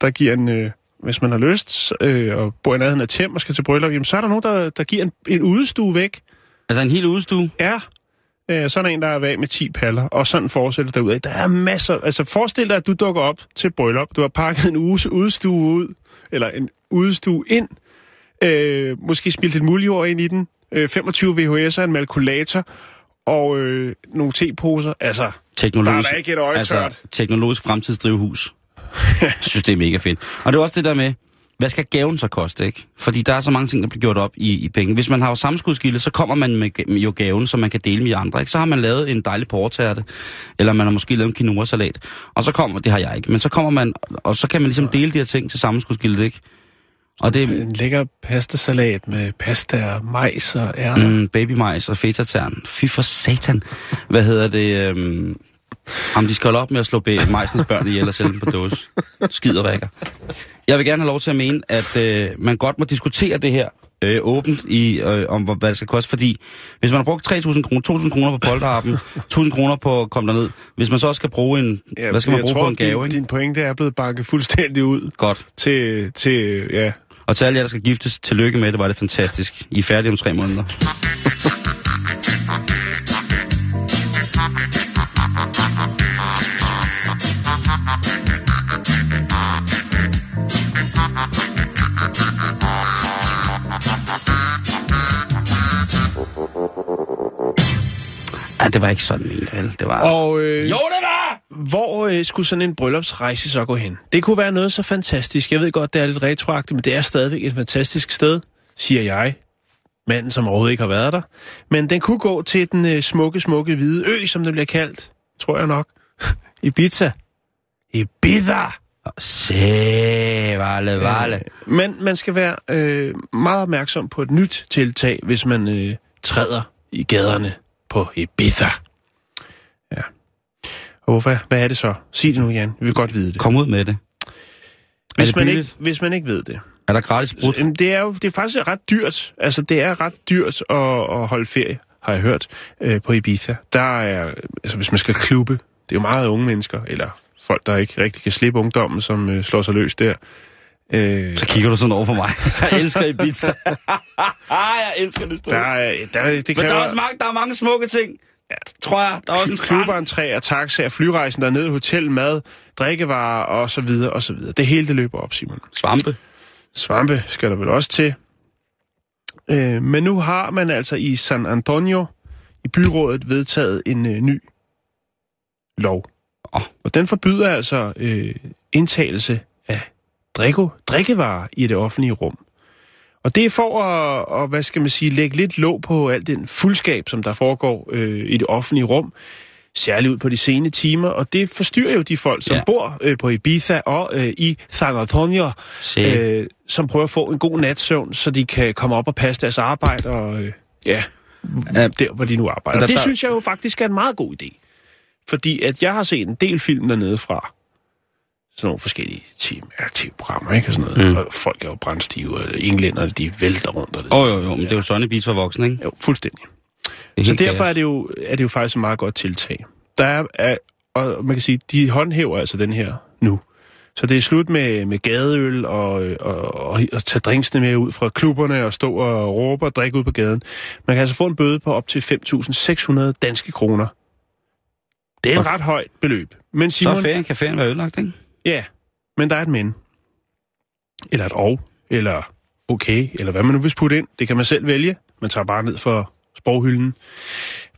der giver en... Øh, hvis man har lyst, øh, og bor i nærheden af Tem og skal til bryllup, jamen, så er der nogen, der, der giver en, en udestue væk. Altså en hel udstue? Ja, øh, så er der en, der er væk med 10 paller, og sådan fortsætter derud. Der er masser. Altså forestil dig, at du dukker op til bryllup. Du har pakket en uges udstue ud, eller en udstue ind, Øh, måske spildt lidt muljord ind i den. Øh, 25 VHS'er, en malkulator og øh, nogle teposer. Altså, Teknologisk, Der er da ikke et øje tørt. altså, teknologisk fremtidsdrivhus. Jeg synes, det er mega fedt. Og det er også det der med, hvad skal gaven så koste, ikke? Fordi der er så mange ting, der bliver gjort op i, i penge. Hvis man har jo sammenskudskilde, så kommer man med, med jo gaven, som man kan dele med andre, ikke? Så har man lavet en dejlig portærte, eller man har måske lavet en quinoa-salat. Og så kommer, det har jeg ikke, men så kommer man, og så kan man ligesom dele de her ting til sammenskudskilde, ikke? Og det er En lækker pastasalat med pasta og majs og ærter. Mm, babymajs og fetatern. Fy for satan. Hvad hedder det? Øhm, om de skal holde op med at slå majsens børn ihjel og sælge dem på dåse. Skider vækker. Jeg vil gerne have lov til at mene, at øh, man godt må diskutere det her øh, åbent i, øh, om hvad det skal koste, fordi hvis man har brugt 3.000 kroner, 2.000 kroner på polterappen, 1.000 kroner på at komme derned, hvis man så også skal bruge en, ja, hvad skal man bruge tror, på en gave, din, ikke? din pointe er blevet banket fuldstændig ud Godt. til, til ja, Og til alle jer, der skal giftes, tillykke med det, var det fantastisk. I er færdige om tre måneder. Det var ikke sådan ment, vel? Det var... Og øh, Jo, det var! hvor øh, skulle sådan en bryllupsrejse så gå hen? Det kunne være noget så fantastisk. Jeg ved godt, det er lidt retroagtigt, men det er stadigvæk et fantastisk sted, siger jeg. Manden, som overhovedet ikke har været der. Men den kunne gå til den øh, smukke, smukke hvide ø, som den bliver kaldt. Tror jeg nok. Ibiza. Ibiza! Se, vale, vale. Øh, men man skal være øh, meget opmærksom på et nyt tiltag, hvis man øh, træder i gaderne på Ibiza. Ja. Og hvorfor? Hvad er det så? Sig det nu, Jan. Vi vil godt vide det. Kom ud med det. Hvis det man, ikke, hvis man ikke ved det. Er der gratis brud? Det er jo det er faktisk ret dyrt. Altså, det er ret dyrt at, at holde ferie, har jeg hørt, øh, på Ibiza. Der er, altså, hvis man skal klubbe, det er jo meget unge mennesker, eller folk, der ikke rigtig kan slippe ungdommen, som øh, slår sig løs der. Øh, Så kigger du sådan over på mig. Jeg elsker Ibiza. jeg elsker det sted. der, er, der, det Men der er også mange, der er mange smukke ting. Ja, tror jeg. Der er også en strand. klubberentræer, taxaer, flyrejsen dernede, hotel, mad, drikkevarer og så videre og så videre. Det hele det løber op, Simon. Svampe. Svampe skal der vel også til. Øh, men nu har man altså i San Antonio i byrådet vedtaget en øh, ny lov. Åh. Og den forbyder altså øh, indtagelse af drikke, drikkevarer i det offentlige rum. Og det er for at, og, hvad skal man sige, lægge lidt låg på alt den fuldskab, som der foregår øh, i det offentlige rum, særligt ud på de sene timer, og det forstyrrer jo de folk, som Ja. bor øh, på Ibiza og øh, i San Antonio, Se. øh, som prøver at få en god natsøvn, så de kan komme op og passe deres arbejde, og øh, ja, Ja. der hvor de nu arbejder. Der- Og det der- synes jeg jo faktisk er en meget god idé. Fordi at jeg har set en del film dernede fra, sådan nogle forskellige tv-programmer, ikke? Og, sådan noget. Mm. Og folk er jo brændstive, og englænderne, de vælter rundt. Åh, oh, jo, jo, men det er jo Sunny Beach for voksne, ikke? Jo, fuldstændig. Det Så derfor er det, jo, er det jo faktisk et meget godt tiltag. Der er, er, og man kan sige, de håndhæver altså den her nu. Så det er slut med, med gadeøl og, og, og, og tage drinksene med ud fra klubberne og stå og råbe og drikke ud på gaden. Man kan altså få en bøde på op til 5.600 danske kroner. Det er et Okay. ret højt beløb. Men Så Simon, er ferien, kan ferien være ødelagt, ikke? Ja, men der er et men. Eller et og, eller okay, eller hvad man nu vil putte ind. Det kan man selv vælge. Man tager bare ned for sproghylden.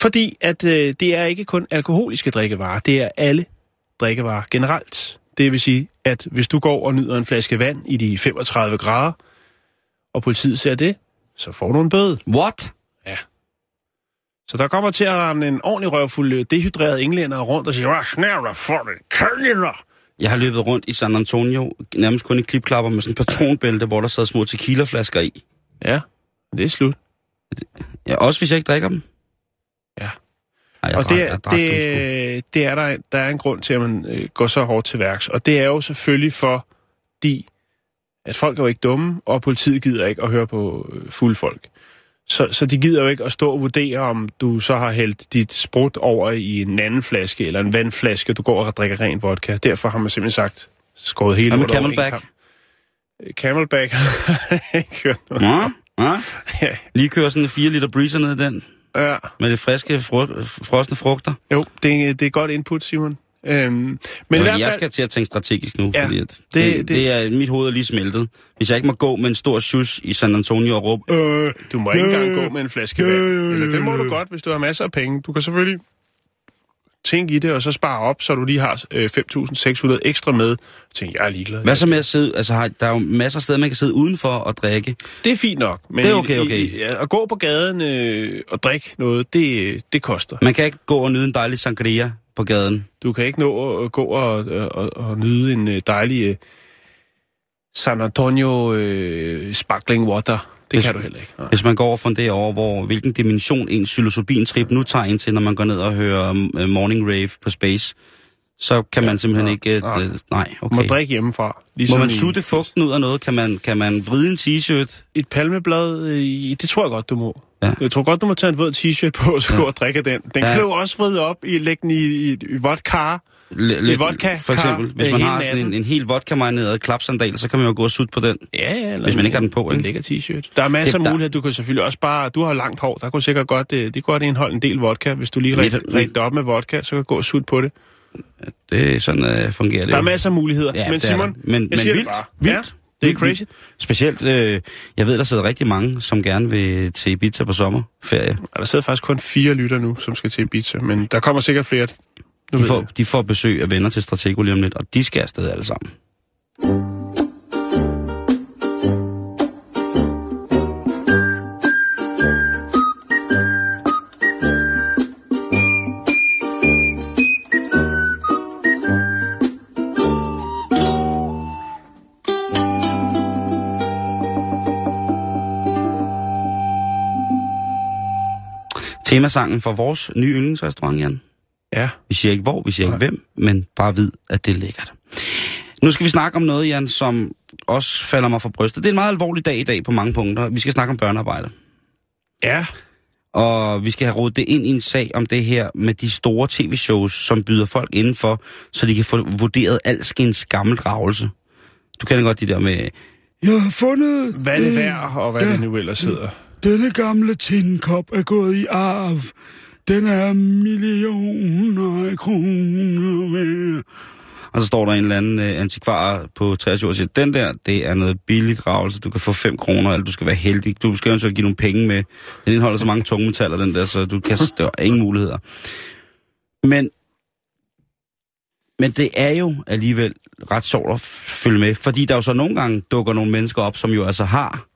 Fordi at øh, det er ikke kun alkoholiske drikkevarer, det er alle drikkevarer generelt. Det vil sige, at hvis du går og nyder en flaske vand i de 35 grader, og politiet ser det, så får du en bøde. What? Så der kommer til at rende en ordentlig røvfuld øh, dehydreret englænder rundt og siger, hvad snævler for det, kællinger? Jeg har løbet rundt i San Antonio, nærmest kun i klipklapper med sådan en patronbælte, hvor der sad små tequilaflasker i. Ja, det er slut. Ja, også hvis jeg ikke drikker dem. Ja. Ej, og drak, det, er, drak det, det er der, der er en grund til, at man øh, går så hårdt til værks. Og det er jo selvfølgelig fordi, at folk er jo ikke dumme, og politiet gider ikke at høre på øh, fulde folk. Så, så de gider jo ikke at stå og vurdere, om du så har hældt dit sprut over i en anden flaske, eller en vandflaske, du går og drikker ren vodka. Derfor har man simpelthen sagt, skåret hele lortet Camelback? Øh, Camelback ikke hørt noget. Ja, ja. Ja, Lige køre sådan en 4 liter breezer ned i den, ja. med det friske, fru- frosne frugter. Jo, det, er- det er godt input, Simon. Øhm, men Men i hvert jeg fald, skal til at tænke strategisk nu, Ja, fordi at det, det- det, er mit hoved er lige smeltet. Hvis jeg ikke må gå med en stor shus i San Antonio og råbe, øh, du må ikke engang gå med en flaske vand. Eller det må du godt, hvis du har masser af penge. Du kan selvfølgelig tænke i det, og så spare op, så du lige har øh, 5.600 ekstra med. Tænk, jeg er ligeglad. hvad så med at sidde, altså har, der er jo masser af steder, man kan sidde udenfor og drikke. Det er fint nok. Men Det er okay, okay. I, ja, at gå på gaden øh, og drikke noget, det, det koster. Man kan ikke gå og nyde en dejlig sangria på gaden. Du kan ikke nå at gå og, og, og nyde en øh, dejlig øh, San Antonio øh, sparkling water. Det Hvis- kan du heller ikke. Nej. Hvis man går og funderer over, hvor, hvilken dimension en psilocybin-trip nu tager ind til, når man går ned og hører uh, Morning Rave på Space, så kan man simpelthen nej, ikke... nej. Uh, nej, okay. må drikke hjemmefra. Må Ligesom man i- sutte fugten ud af noget? Kan man, kan man vride en t-shirt? Et palmeblad, øh, det tror jeg godt, du må. Ja. Jeg tror godt, du må tage en våd t-shirt på, og så gå og drikke den. Den Ja. kan du også vride op i, lægge den i, i, i vodka. L- lidt- vodka, For kar, eksempel, hvis øh, man har sådan en, en helt vodka-marineret klapsandal, så kan man jo gå og sutte på den. Ja, ja. Hvis man ikke har den på, En lækker t-shirt. Der er masser af der- muligheder. Du kan selvfølgelig også bare... Du har langt hår. Der kunne sikkert godt... Det, det kunne godt indeholde en del vodka. Hvis du lige rigtig op med vodka, så kan du gå og sutte på det. Det er sådan, uh, fungerer det Der er jo. masser af muligheder. Ja, men er Simon, der. Men- jeg men siger vildt, det bare. vildt, Ja, det er crazy. Specielt, øh, jeg ved, der sidder rigtig mange, som gerne vil til Ibiza på sommerferie. Der sidder faktisk kun fire lytter nu, som skal til Ibiza. Men der kommer sikkert flere. Nu De får, jeg. de får besøg af venner til Stratego lige om lidt, og de skal afsted alle sammen. Temasangen for vores nye yndlingsrestaurant, Jan. Ja. Vi siger ikke hvor, vi siger ikke hvem, men bare vid, at det er lækkert. Nu skal vi snakke om noget, Jan, som også falder mig for brystet. Det er en meget alvorlig dag i dag på mange punkter. Vi skal snakke om børnearbejde. Ja. Og vi skal have rodet det ind i en sag om det her med de store tv-shows, som byder folk indenfor, så de kan få vurderet alskens gammel ravelse. Du kender godt de der med, jeg har fundet... Hvad er det værd, og hvad ja. det nu ellers hedder. Denne gamle tinkop er gået i arv. Den er millioner af kroner værd. Og så står der en eller anden øh, antikvar på 23 år og siger, den der, det er noget billigt ravelse. Du kan få 5 kroner, eller du skal være heldig. Du skal jo give nogle penge med. Den indeholder så mange tungmetaller, den der, så du kan, der er ingen muligheder. Men, men det er jo alligevel ret sjovt at følge med, fordi der jo så nogle gange dukker nogle mennesker op, som jo altså har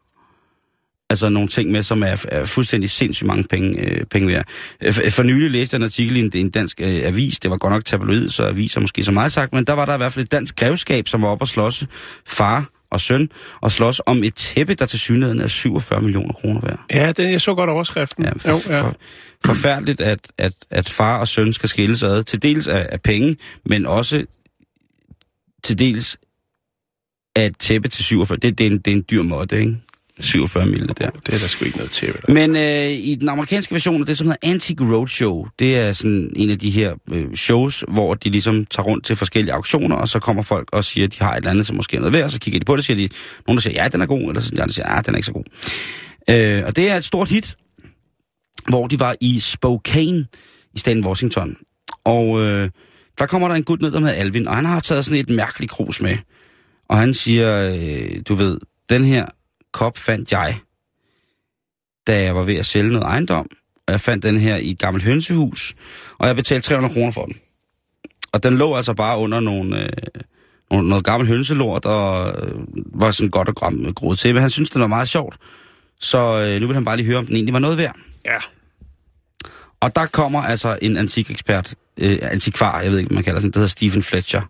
altså nogle ting med, som er, er fuldstændig sindssygt mange penge, øh, penge værd. Øh, For, for nylig læste jeg en artikel i en, en dansk øh, avis, det var godt nok tabloid, så aviser måske så meget sagt, men der var der i hvert fald et dansk grevskab, som var op og slås far og søn, og slås om et tæppe, der til synligheden er 47 millioner kroner værd. Ja, det, jeg så godt overskriften. Ja, for, jo, ja. for, forfærdeligt, at, at, at far og søn skal skilles ad, til dels af, af penge, men også til dels af et tæppe til 47. Det, det, er, en, det er en dyr måde, ikke? 47 mille der. Det er der sgu ikke noget til. Men øh, i den amerikanske version af det, som hedder Antique Roadshow, det er sådan en af de her øh, shows, hvor de ligesom tager rundt til forskellige auktioner, og så kommer folk og siger, at de har et eller andet, som måske er noget værd, og så kigger de på det, og siger de, nogen der siger, ja, den er god, eller så siger de, ja, den er ikke så god. Øh, og det er et stort hit, hvor de var i Spokane i staten Washington. Og øh, der kommer der en gut ned, der hedder Alvin, og han har taget sådan et mærkeligt krus med. Og han siger, øh, du ved, den her kop fandt jeg, da jeg var ved at sælge noget ejendom. Og jeg fandt den her i et gammelt hønsehus, og jeg betalte 300 kroner for den. Og den lå altså bare under nogle, øh, nogle, noget gammelt hønselort, og øh, var sådan godt og gram groet til. Men han synes, det var meget sjovt. Så øh, nu vil han bare lige høre, om den egentlig var noget værd. Ja. Og der kommer altså en antikekspert, øh, antikvar, jeg ved ikke, hvad man kalder sådan, der hedder Stephen Fletcher.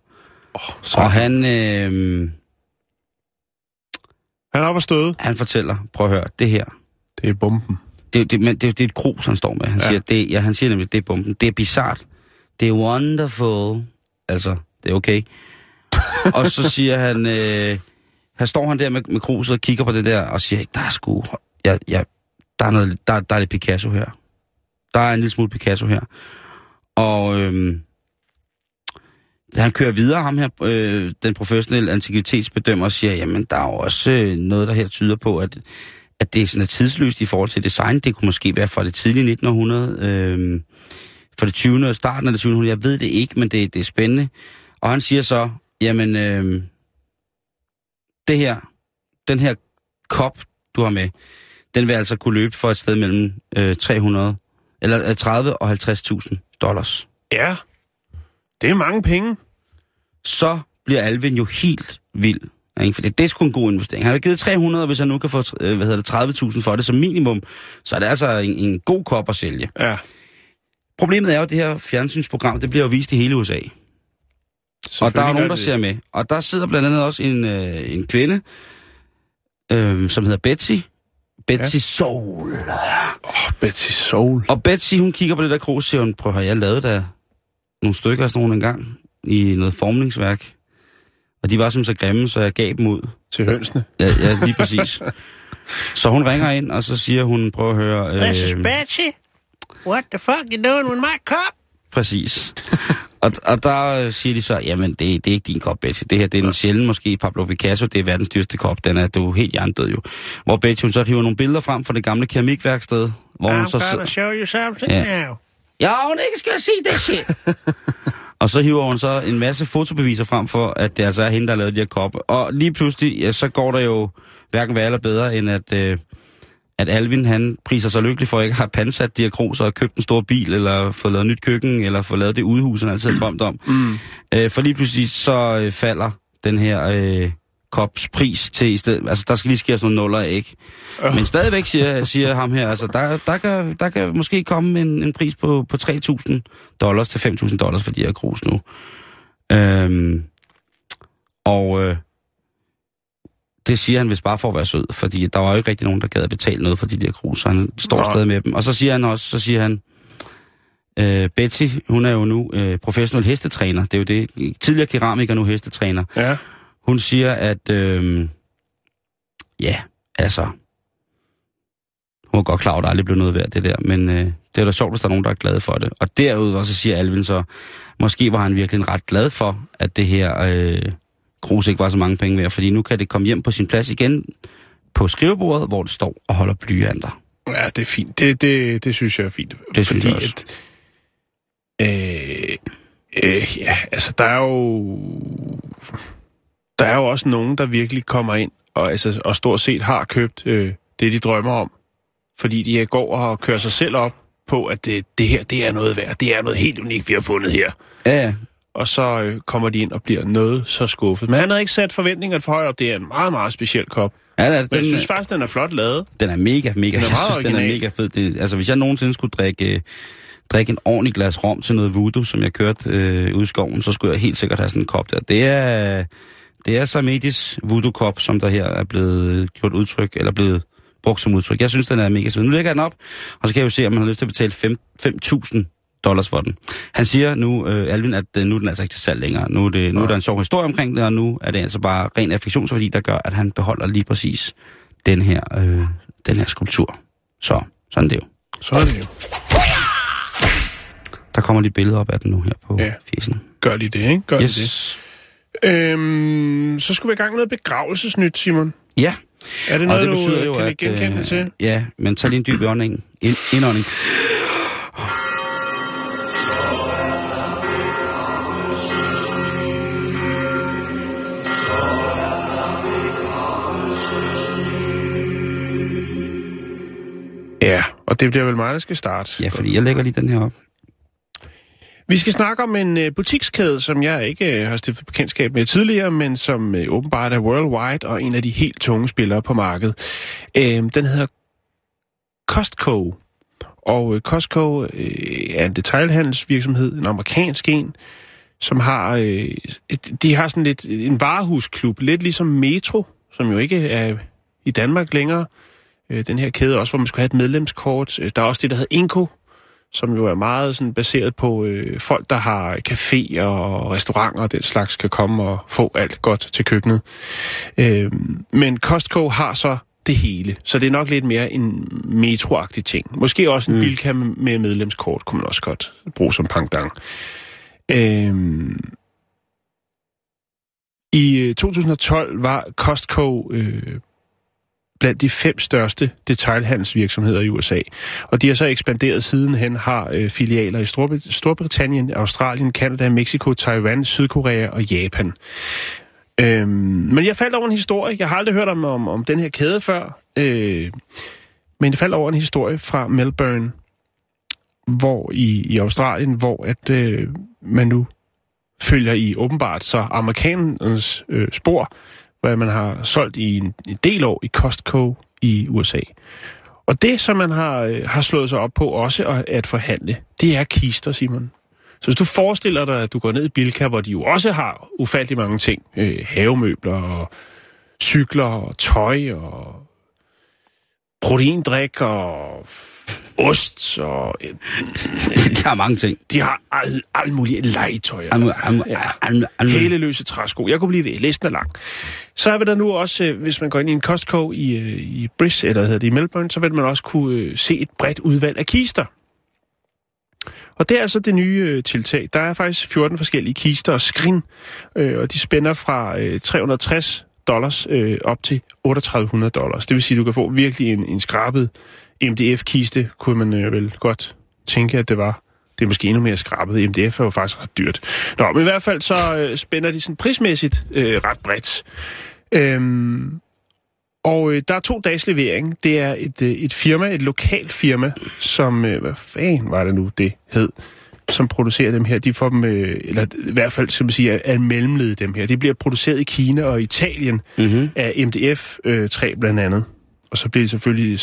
Oh, så Og han, øh, han er oppe og støde. han fortæller, prøv at høre, det her, Det er bomben. det, det, men det, det er et krus, han står med. Han, Ja. ja. siger, det, ja, han siger nemlig, det er bomben. Det er bizart. Det er wonderful. Altså, det er okay. og så siger han, øh, her står han der med, med kruset og kigger på det der, og siger, der er sgu, ja, ja, der, er noget, der, der er lidt Picasso her. Der er en lille smule Picasso her. Og øhm, han kører videre, ham her, øh, den professionelle antikvitetsbedømmer, og siger, jamen, der er jo også øh, noget, der her tyder på, at, at det er sådan er tidsløst i forhold til design. Det kunne måske være fra det tidlige 1900. Øh, fra det 20. starten af det 20. Jeg ved det ikke, men det, det er spændende. Og han siger så, jamen, øh, det her, den her kop, du har med, den vil altså kunne løbe for et sted mellem øh, 300, eller øh, 30 og 50.000 dollars. Ja, det er mange penge. Så bliver Alvin jo helt vild. Ikke? For det, det er sgu en god investering. Han har givet 300, hvis han nu kan få øh, hvad hedder det, 30.000 for det som minimum, så er det altså en, en god kop at sælge. Ja. Problemet er jo, at det her fjernsynsprogram, det bliver jo vist i hele USA. Og der er nogen, der ser med. Og der sidder blandt andet også en, øh, en kvinde, øh, som hedder Betsy. Betsy ja. Soul. Åh, oh, Betsy Soul. Og Betsy, hun kigger på det der krog og siger, hun, prøv at jeg lavet der nogle stykker af sådan nogle engang i noget formningsværk. Og de var som så grimme, så jeg gav dem ud. Til hønsene? Ja, ja lige præcis. så hun ringer ind, og så siger hun, prøv at høre... Øh, This is Betsy. What the fuck you doing with my cup? Præcis. og, og der siger de så, jamen det, det er ikke din kop, Betsy. Det her det er en sjælden måske Pablo Picasso, det er verdens dyreste kop. Den er du er helt hjernedød jo. Hvor Betsy hun så hiver nogle billeder frem fra det gamle keramikværksted. Hvor I'm hun så, gonna show you something Ja. now. Ja, hun ikke skal sige det shit. og så hiver hun så en masse fotobeviser frem for, at det altså er hende, der har lavet de her kopper. Og lige pludselig, ja, så går der jo hverken værre eller bedre, end at, øh, at Alvin, han priser sig lykkelig for at ikke have pansat diakroser og købt en stor bil, eller fået lavet nyt køkken, eller fået lavet det udhus, han altid har drømt om. Mm. Øh, for lige pludselig så øh, falder den her øh, kops pris til i stedet. Altså, der skal lige ske sådan nogle nuller, ikke? Øh. Men stadigvæk siger, siger ham her, altså, der, der, kan, der kan måske komme en, en pris på, på 3.000 dollars til 5.000 dollars for de her krus nu. Øhm, og øh, det siger han vist bare for at være sød, fordi der var jo ikke rigtig nogen, der gad at betale noget for de der krus, så han står Nå. stadig med dem. Og så siger han også, så siger han, øh, Betsy, hun er jo nu øh, professionel hestetræner, det er jo det, tidligere keramiker, nu hestetræner. Ja. Hun siger, at øh, ja, altså, hun er godt klar over, at der aldrig blev noget værd, det der, men øh, det er da sjovt, hvis der er nogen, der er glade for det. Og derudover så siger Alvin så, måske var han virkelig ret glad for, at det her øh, krus ikke var så mange penge værd, fordi nu kan det komme hjem på sin plads igen på skrivebordet, hvor det står og holder blyanter. Ja, det er fint. Det, det, det synes jeg er fint. Det synes fordi jeg også. At, øh, øh, ja, altså der er jo... Der er jo også nogen, der virkelig kommer ind og, altså, og stort set har købt øh, det, de drømmer om. Fordi de går og kører sig selv op på, at det, det her, det er noget værd. Det er noget helt unikt, vi har fundet her. Ja, ja. Og så øh, kommer de ind og bliver noget så skuffet. Men han havde ikke sat forventningerne for højt op. Det er en meget, meget speciel kop. ja den, Men jeg den, synes faktisk, den er flot lavet. den er mega, mega, Den er jeg synes, den er mega fed. Det, altså, hvis jeg nogensinde skulle drikke, øh, drikke en ordentlig glas rom til noget voodoo, som jeg kørte øh, ud i skoven, så skulle jeg helt sikkert have sådan en kop der. Det er, det er Samedis voodoo-kop, som der her er blevet gjort udtryk, eller blevet brugt som udtryk. Jeg synes, den er mega fed. Nu lægger jeg den op, og så kan jeg jo se, om man har lyst til at betale fem- 5.000 dollars for den. Han siger nu, øh, Alvin, at øh, nu er den altså ikke til salg længere. Nu er, det, nu er der en sjov historie omkring det, og nu er det altså bare ren affektionsværdi, der gør, at han beholder lige præcis den her, øh, den her skulptur. Så, sådan det jo. Så er det jo. Der kommer lige billeder op af den nu her på ja. fjesen. Gør lige det, ikke? Gør yes. lige det. Øhm, så skulle vi i gang med noget begravelsesnyt, Simon. Ja, Er det og noget, det betyder du jo, jo, kan at... genkende øh, til? Ja, men tag lige en dyb indånding. Ind, indånding. Ja, og det bliver vel mig, der skal starte. Ja, fordi jeg lægger lige den her op. Vi skal snakke om en øh, butikskæde, som jeg ikke øh, har stiftet bekendtskab med tidligere, men som øh, åbenbart er worldwide og en af de helt tunge spillere på markedet. Øh, den hedder Costco. Og øh, Costco øh, er en detailhandelsvirksomhed, en amerikansk en, som har, øh, de har sådan lidt en varehusklub, lidt ligesom Metro, som jo ikke er i Danmark længere. Øh, den her kæde også, hvor man skulle have et medlemskort. Øh, der er også det, der hedder Inco, som jo er meget sådan baseret på øh, folk, der har caféer og restauranter og den slags, kan komme og få alt godt til køkkenet. Øh, men Costco har så det hele, så det er nok lidt mere en metroagtig ting. Måske også en mm. Bilka med med medlemskort, kunne man også godt bruge som pangdang. Øh, I øh, 2012 var Costco øh, blandt de fem største detailhandelsvirksomheder i USA. Og de har så ekspanderet sidenhen, har øh, filialer i Storbrit- Storbritannien, Australien, Kanada, Mexico, Taiwan, Sydkorea og Japan. Øhm, men jeg faldt over en historie. Jeg har aldrig hørt om, om, om den her kæde før. Øh, men jeg faldt over en historie fra Melbourne, hvor i, i Australien, hvor at øh, man nu følger i åbenbart så amerikanernes øh, spor, hvad man har solgt i en, en del år i Costco i USA. Og det, som man har, øh, har slået sig op på også at, at forhandle, det er kister, Simon. Så hvis du forestiller dig, at du går ned i Bilka, hvor de jo også har ufattelig mange ting, øh, havemøbler og cykler og tøj og proteindrik og ost og... Øh, De har mange ting. de har alt al muligt legetøj. Al- al- Ja. al- al- Hæleløse træsko. Jeg kunne blive ved. Listen er lang. Så er vi der nu også, øh, hvis man går ind i en Costco i, øh, i Bris, eller hedder det i Melbourne, så vil man også kunne øh, se et bredt udvalg af kister. Og det er altså det nye øh, tiltag. Der er faktisk 14 forskellige kister og skrin, øh, og de spænder fra øh, 360 dollars øh, op til 3800 dollars. Det vil sige, at du kan få virkelig en, en skrabet MDF-kiste, kunne man øh, vel godt tænke, at det var. Det er måske endnu mere skrabet. MDF er jo faktisk ret dyrt. Nå, men i hvert fald så øh, spænder de sådan prismæssigt øh, ret bredt. Øhm, og øh, der er to dages levering. Det er et, øh, et firma, et lokalt firma, som, øh, hvad fanden var det nu, det hed, som producerer dem her. De får dem, øh, eller i hvert fald, skal man sige, er, er mellemled dem her. De bliver produceret i Kina og Italien Mm-hmm. af MDF-træ blandt andet. Og så bliver det selvfølgelig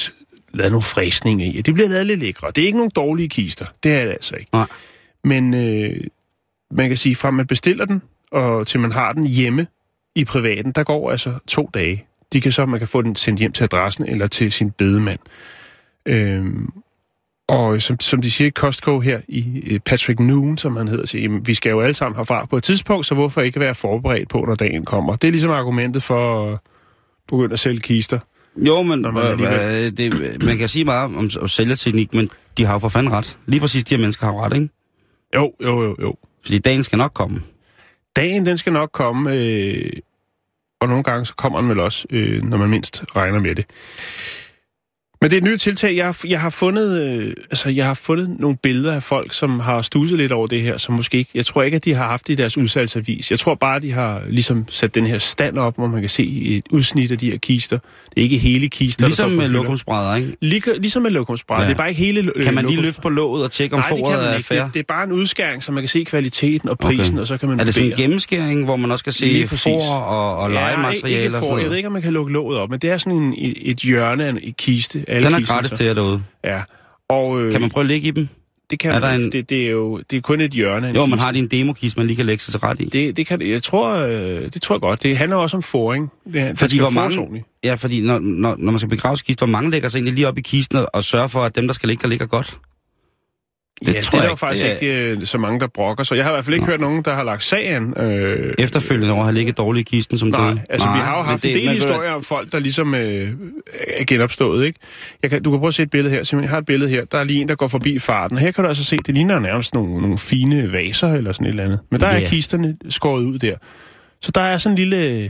lavet nogle fræsninger i. Det bliver lavet lidt lækre. Det er ikke nogle dårlige kister. Det er det altså ikke. Nej. Men øh, man kan sige, fra man bestiller den, og til man har den hjemme i privaten, der går altså to dage. De kan så, man kan få den sendt hjem til adressen eller til sin bedemand. Øhm, og som, som de siger i Costco her, i Patrick Noon, som han hedder, siger, jamen, vi skal jo alle sammen herfra på et tidspunkt, så hvorfor ikke være forberedt på, når dagen kommer? Det er ligesom argumentet for at begynde at sælge kister. Jo, men man alligevel- det, man kan sige meget om, om sælgerteknik, men de har jo for fanden ret. Lige præcis de her mennesker har ret, ikke? Jo, jo, jo, jo. Fordi dagen skal nok komme. Dagen, den skal nok komme, øh, og nogle gange så kommer den vel også, øh, når man mindst regner med det. Men det er et nyt tiltag. Jeg har, jeg har fundet, øh, altså jeg har fundet nogle billeder af folk, som har studset lidt over det her, som måske ikke, jeg tror ikke, at de har haft det i deres udsalgsavis. Jeg tror bare, at de har ligesom sat den her stand op, hvor man kan se et udsnit af de her kister. Det er ikke hele kister. Ligesom med lokumsbrædder, ikke? Lige, ligesom med lokumsbrædder. Ja. Ja. Det er bare ikke hele øh, Kan man lige løfte på låget og tjekke, om Nej, foråret er ikke. fair? Det, det er bare en udskæring, så man kan se kvaliteten og prisen, Okay. og så kan man Er det sådan en gennemskæring, hvor man også kan se for og, og legemateriale ikke og for, Jeg ved ikke, om man kan lukke låget op, men det er sådan en, et, hjørne af en kiste. Alle Den er gratis til jer derude. Ja. Og, øh, Kan man prøve at ligge i dem? det kan er man, en- det, det, er jo det er kun et hjørne Jo, man har din demokiste, man lige kan lægge sig til ret i. Det, det kan, jeg tror, øh, det tror jeg godt. Det handler også om foring. Det, Fordi hvor mange-. Ja, fordi når, når, når man skal begrave kiste, hvor mange lægger sig egentlig lige op i kisten og, og sørger for, at dem, der skal ligge, der ligger godt? Det, tror ja, det er der jo faktisk Det er- ikke øh, så mange, der brokker. Så jeg har i hvert fald ikke Nå. hørt nogen, der har lagt sagen. Øh, Efterfølgende over have ligget dårligt i kisten som Nej, døde. altså vi har jo haft det- en del man historier om folk, der ligesom øh, er genopstået, ikke? Jeg kan, du kan prøve at se et billede her. Simpelthen, jeg har et billede her. Der er lige en, der går forbi farten. Her kan du altså se, det ligner nærmest nogle, nogle fine vaser eller sådan et eller andet. Men der Ja. er kisterne skåret ud der. Så der er sådan en lille...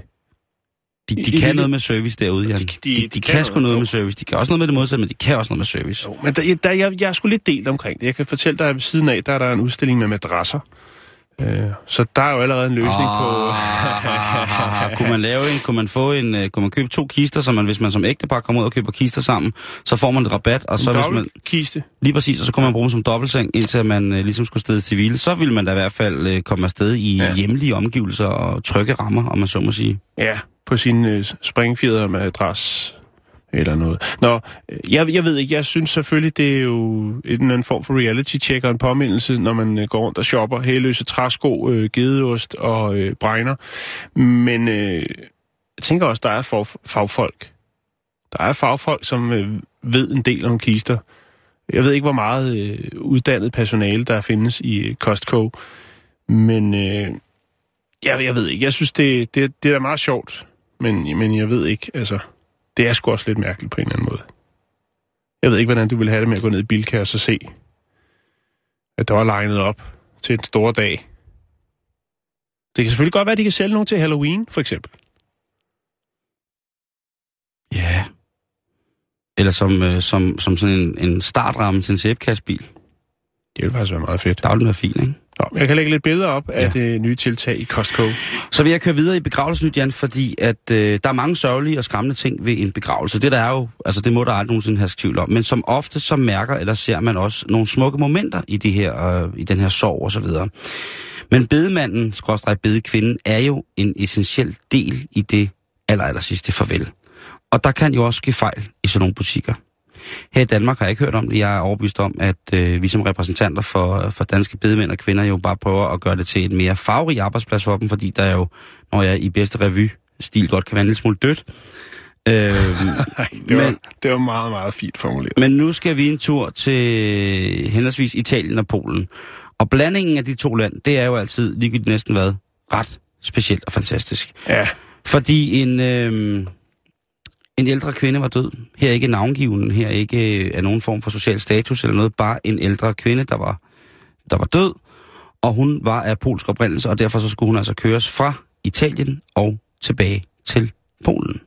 De, de i- kan i- noget med service derude, Jan. De- De, de- de, de, kan kan sgu noget, jo. med service. De kan også noget med det modsatte, men de kan også noget med service. Jo, men der, der, jeg, jeg er sgu lidt delt omkring det. Jeg kan fortælle dig, at ved siden af, der er der en udstilling med madrasser. Øh, så der er jo allerede en løsning på... Ah, kunne man lave en, kunne man få en, uh, kunne man købe to kister, så man, hvis man som ægtepar kommer ud og køber kister sammen, så får man et rabat, og så en hvis man, dobbeltkiste. lige præcis, og så kunne man bruge dem som dobbeltseng, indtil man uh, ligesom skulle stedes til hvile, så ville man da i hvert fald uh, komme afsted i. Ja. hjemlige omgivelser og trygge rammer, om man så må sige. Ja, på sin øh, springfjeder med adress eller noget. Nå, øh, jeg, jeg ved ikke, jeg synes selvfølgelig, det er jo en eller anden form for reality-check og en påmindelse, når man øh, går rundt og shopper hæløse træsko, øh, gedeost og øh, bregner. Men øh, jeg tænker også, der er for, fagfolk. Der er fagfolk, som øh, ved en del om kister. Jeg ved ikke, hvor meget øh, uddannet personale, der findes i øh, Costco, men øh, jeg, jeg ved ikke. Jeg synes, det, det, det er da meget sjovt, men, men jeg ved ikke, altså, det er sgu også lidt mærkeligt på en eller anden måde. Jeg ved ikke, hvordan du vil have det med at gå ned i Bilka og så se, at der var legnet op til en stor dag. Det kan selvfølgelig godt være, at de kan sælge nogen til Halloween, for eksempel. Ja, Eller som, øh, som, som sådan en, en startramme til en sæbekastbil. Det ville faktisk være meget fedt. Der ville være fin, ikke? Nå, jeg kan lægge lidt billeder op af Ja. det nye tiltag i Costco. Så vil jeg køre videre i begravelsesnyt, Jan, fordi at øh, der er mange sørgelige og skræmmende ting ved en begravelse. Det der er jo, altså det må der aldrig nogensinde have tvivl om. Men som ofte så mærker eller ser man også nogle smukke momenter i, de her, øh, i den her sorg og så videre. Men bedemanden, skråstrej bedekvinden, er jo en essentiel del i det aller, aller sidste farvel. Og der kan jo også ske fejl i sådan nogle butikker. Her i Danmark har jeg ikke hørt om det. Jeg er overbevist om, at øh, vi som repræsentanter for, for danske bedemænd og kvinder jo bare prøver at gøre det til en mere farverig arbejdsplads for dem, fordi der jo, når jeg i bedste revy-stil godt kan være en lille smule dødt. Øh, det, var, Men- det var meget, meget fint formuleret. men nu skal vi en tur til henholdsvis Italien og Polen. Og blandingen af de to lande, det er jo altid ligegyldigt næsten hvad, ret specielt og fantastisk. Ja, Fordi en, øh, en ældre kvinde var død. Her er ikke navngiven, her er ikke øh, af nogen form for social status eller noget. Bare en ældre kvinde, der var, der var død. Og hun var af polsk oprindelse, og derfor så skulle hun altså køres fra Italien og tilbage til Polen.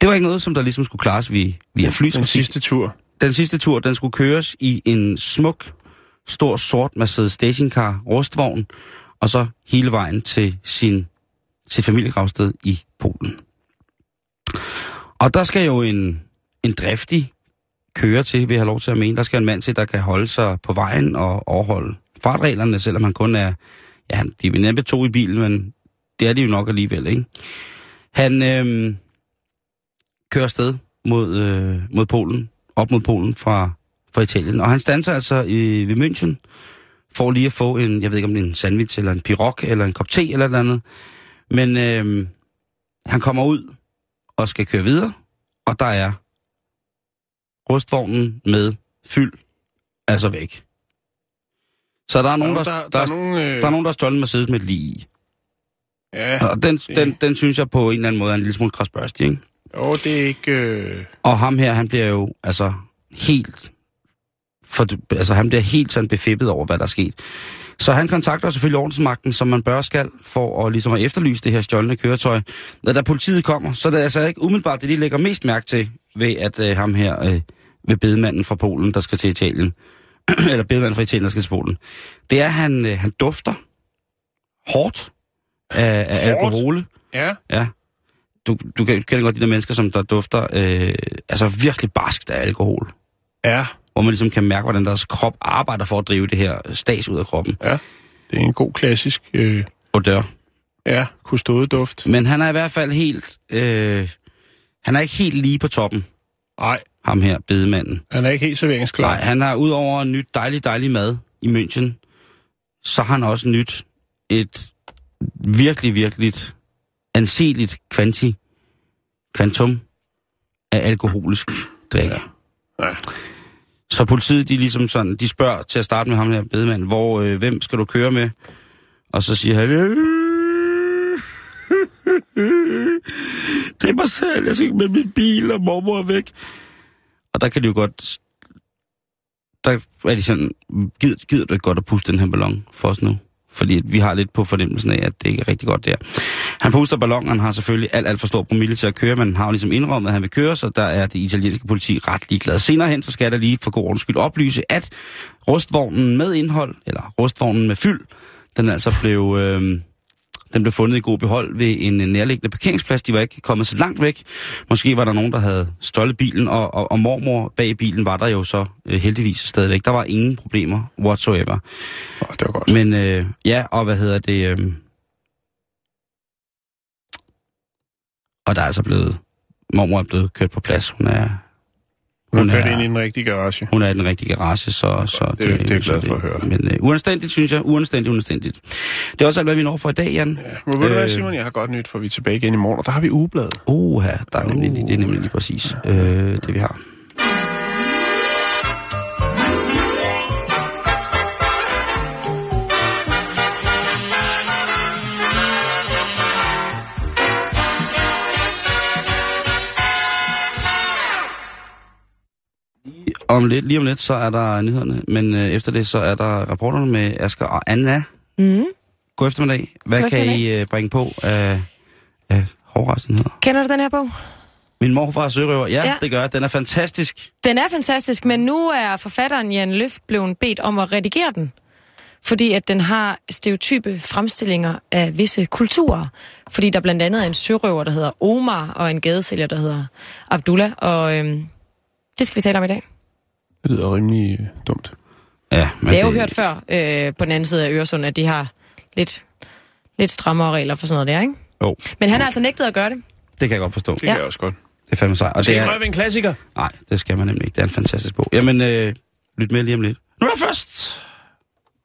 Det var ikke noget, som der ligesom skulle klares via, via den flytrafik. sidste tur. Den sidste tur, den skulle køres i en smuk, stor, sort Mercedes stationcar rustvogn, og så hele vejen til sin, sit familiegravsted i Polen. Og der skal jo en, en driftig kører til, vil jeg have lov til at mene. Der skal en mand til, der kan holde sig på vejen og overholde fartreglerne, selvom han kun er, ja, han- de er næppe to i bilen, men det er de jo nok alligevel, ikke? Han øh, kører sted mod, øh, mod Polen, op mod Polen fra, fra Italien. Og han standser altså i, ved München for lige at få en, jeg ved ikke om det er en sandwich, eller en pirog, eller en kop te, eller et eller andet. Men øh, han kommer ud og skal køre videre, og der er rustvognen med fyld, altså væk. Så der er nogen, der, der, der, der, er nogen, øh, der, er nogen, der har stjålet Mercedes med lige i. Ja, Og den, den, den synes jeg på en eller anden måde er en lille smule krasbørstig, ikke? jo, det er ikke... Øh, Og ham her, han bliver jo altså helt... For, altså han bliver helt sådan befippet over, hvad der er sket. Så han kontakter selvfølgelig ordensmagten, som man bør skal, for at, ligesom at efterlyse det her stjålne køretøj. Når der politiet kommer, så er det altså ikke umiddelbart det, de lægger mest mærke til, ved at øh, ham her, øh, ved bedemanden fra Polen, der skal til Italien, eller bedemanden fra Italien, der skal til Polen, det er, at han, øh, han dufter hårdt af, af alkohol. ja, Ja. Du, du kan- kender godt de der mennesker, som der dufter øh, altså virkelig barskt af alkohol. ja, Hvor man ligesom kan mærke, hvordan deres krop arbejder for at drive det her stas ud af kroppen. det er en god klassisk... Øh, Og dør. ja, kustodeduft. Men han er i hvert fald helt... Øh, han er ikke helt lige på toppen, Nej, ham her, bedemanden. han er ikke helt serveringsklar. Nej, han har udover nyt dejlig, dejlig mad i München, så har han også nyt et virkelig, virkelig anseligt kvanti, kvantum af alkoholisk drikke. Ja. Ja. Så politiet, de ligesom sådan, de spørger til at starte med ham her bedemand, hvor, øh, hvem skal du køre med? Og så siger han, det er mig selv, jeg skal ikke med min bil, og mormor er væk. Og der kan de jo godt, der er de sådan, gider, gider du ikke godt at puste den her ballon for os nu? Fordi vi har lidt på fornemmelsen af, at det ikke er rigtig godt der. Han puster ballonen, han har selvfølgelig alt, alt for stor promille til at køre, men han har jo ligesom indrømmet, at han vil køre, så der er det italienske politi ret ligeglad. Senere hen, så skal jeg da lige for god ordens skyld oplyse, at rustvognen med indhold, eller rustvognen med fyld, den altså blev, øh, den blev fundet i god behold ved en nærliggende parkeringsplads. De var ikke kommet så langt væk. Måske var der nogen, der havde stjålet bilen, og, og, og mormor bag bilen var der jo så øh, heldigvis stadigvæk. Der var ingen problemer whatsoever. Oh, det var godt. Men øh, ja, og hvad hedder det? Øh... Og der er altså blevet... Mormor er blevet kørt på plads. Hun er, Hun hun er kørt er- ind i en rigtig garage. hun er i den rigtige garage, så... så det er- det er glad for at høre. Men øh, uanstændigt, synes jeg. Uanstændigt, uanstændigt. Det er også alt, hvad vi når for i dag, Jan. Ja, men ved du hvad, Øh. Simon, jeg har godt nyt, for vi er tilbage igen i morgen, og der har vi ugebladet. Uha, der er nemlig, lige- det er nemlig lige præcis øh, det, vi har. Om lidt, lige om lidt, så er der nyhederne, men øh, efter det, så er der rapporterne med Asger og Anna. Mm. God eftermiddag. Hvad God kan I øh, bringe på af, af hårdrejsenheder? Kender du den her bog? Min morfar er sørøver. Ja, ja, Ja. det gør jeg. Den er fantastisk. Den er fantastisk, men nu er forfatteren Jan Løft blevet bedt om at redigere den. Fordi at den har stereotype fremstillinger af visse kulturer. Fordi der blandt andet er en sørøver, der hedder Omar, og en gadesælger, der hedder Abdullah. Og øhm, det skal vi tale om i dag. Det lyder rimelig øh, dumt. Ja, men det er jo hørt før øh, på den anden side af Øresund, at de har lidt, lidt strammere regler for sådan noget der, ikke? Jo, Men han har altså nægtet at gøre det. det kan jeg godt forstå. Det Ja. kan jeg også godt. Det er fandme sejt. Og Det det er en klassiker. nej, det skal man nemlig ikke. Det er en fantastisk bog. Jamen, øh, lyt med lige om lidt. Nu er der først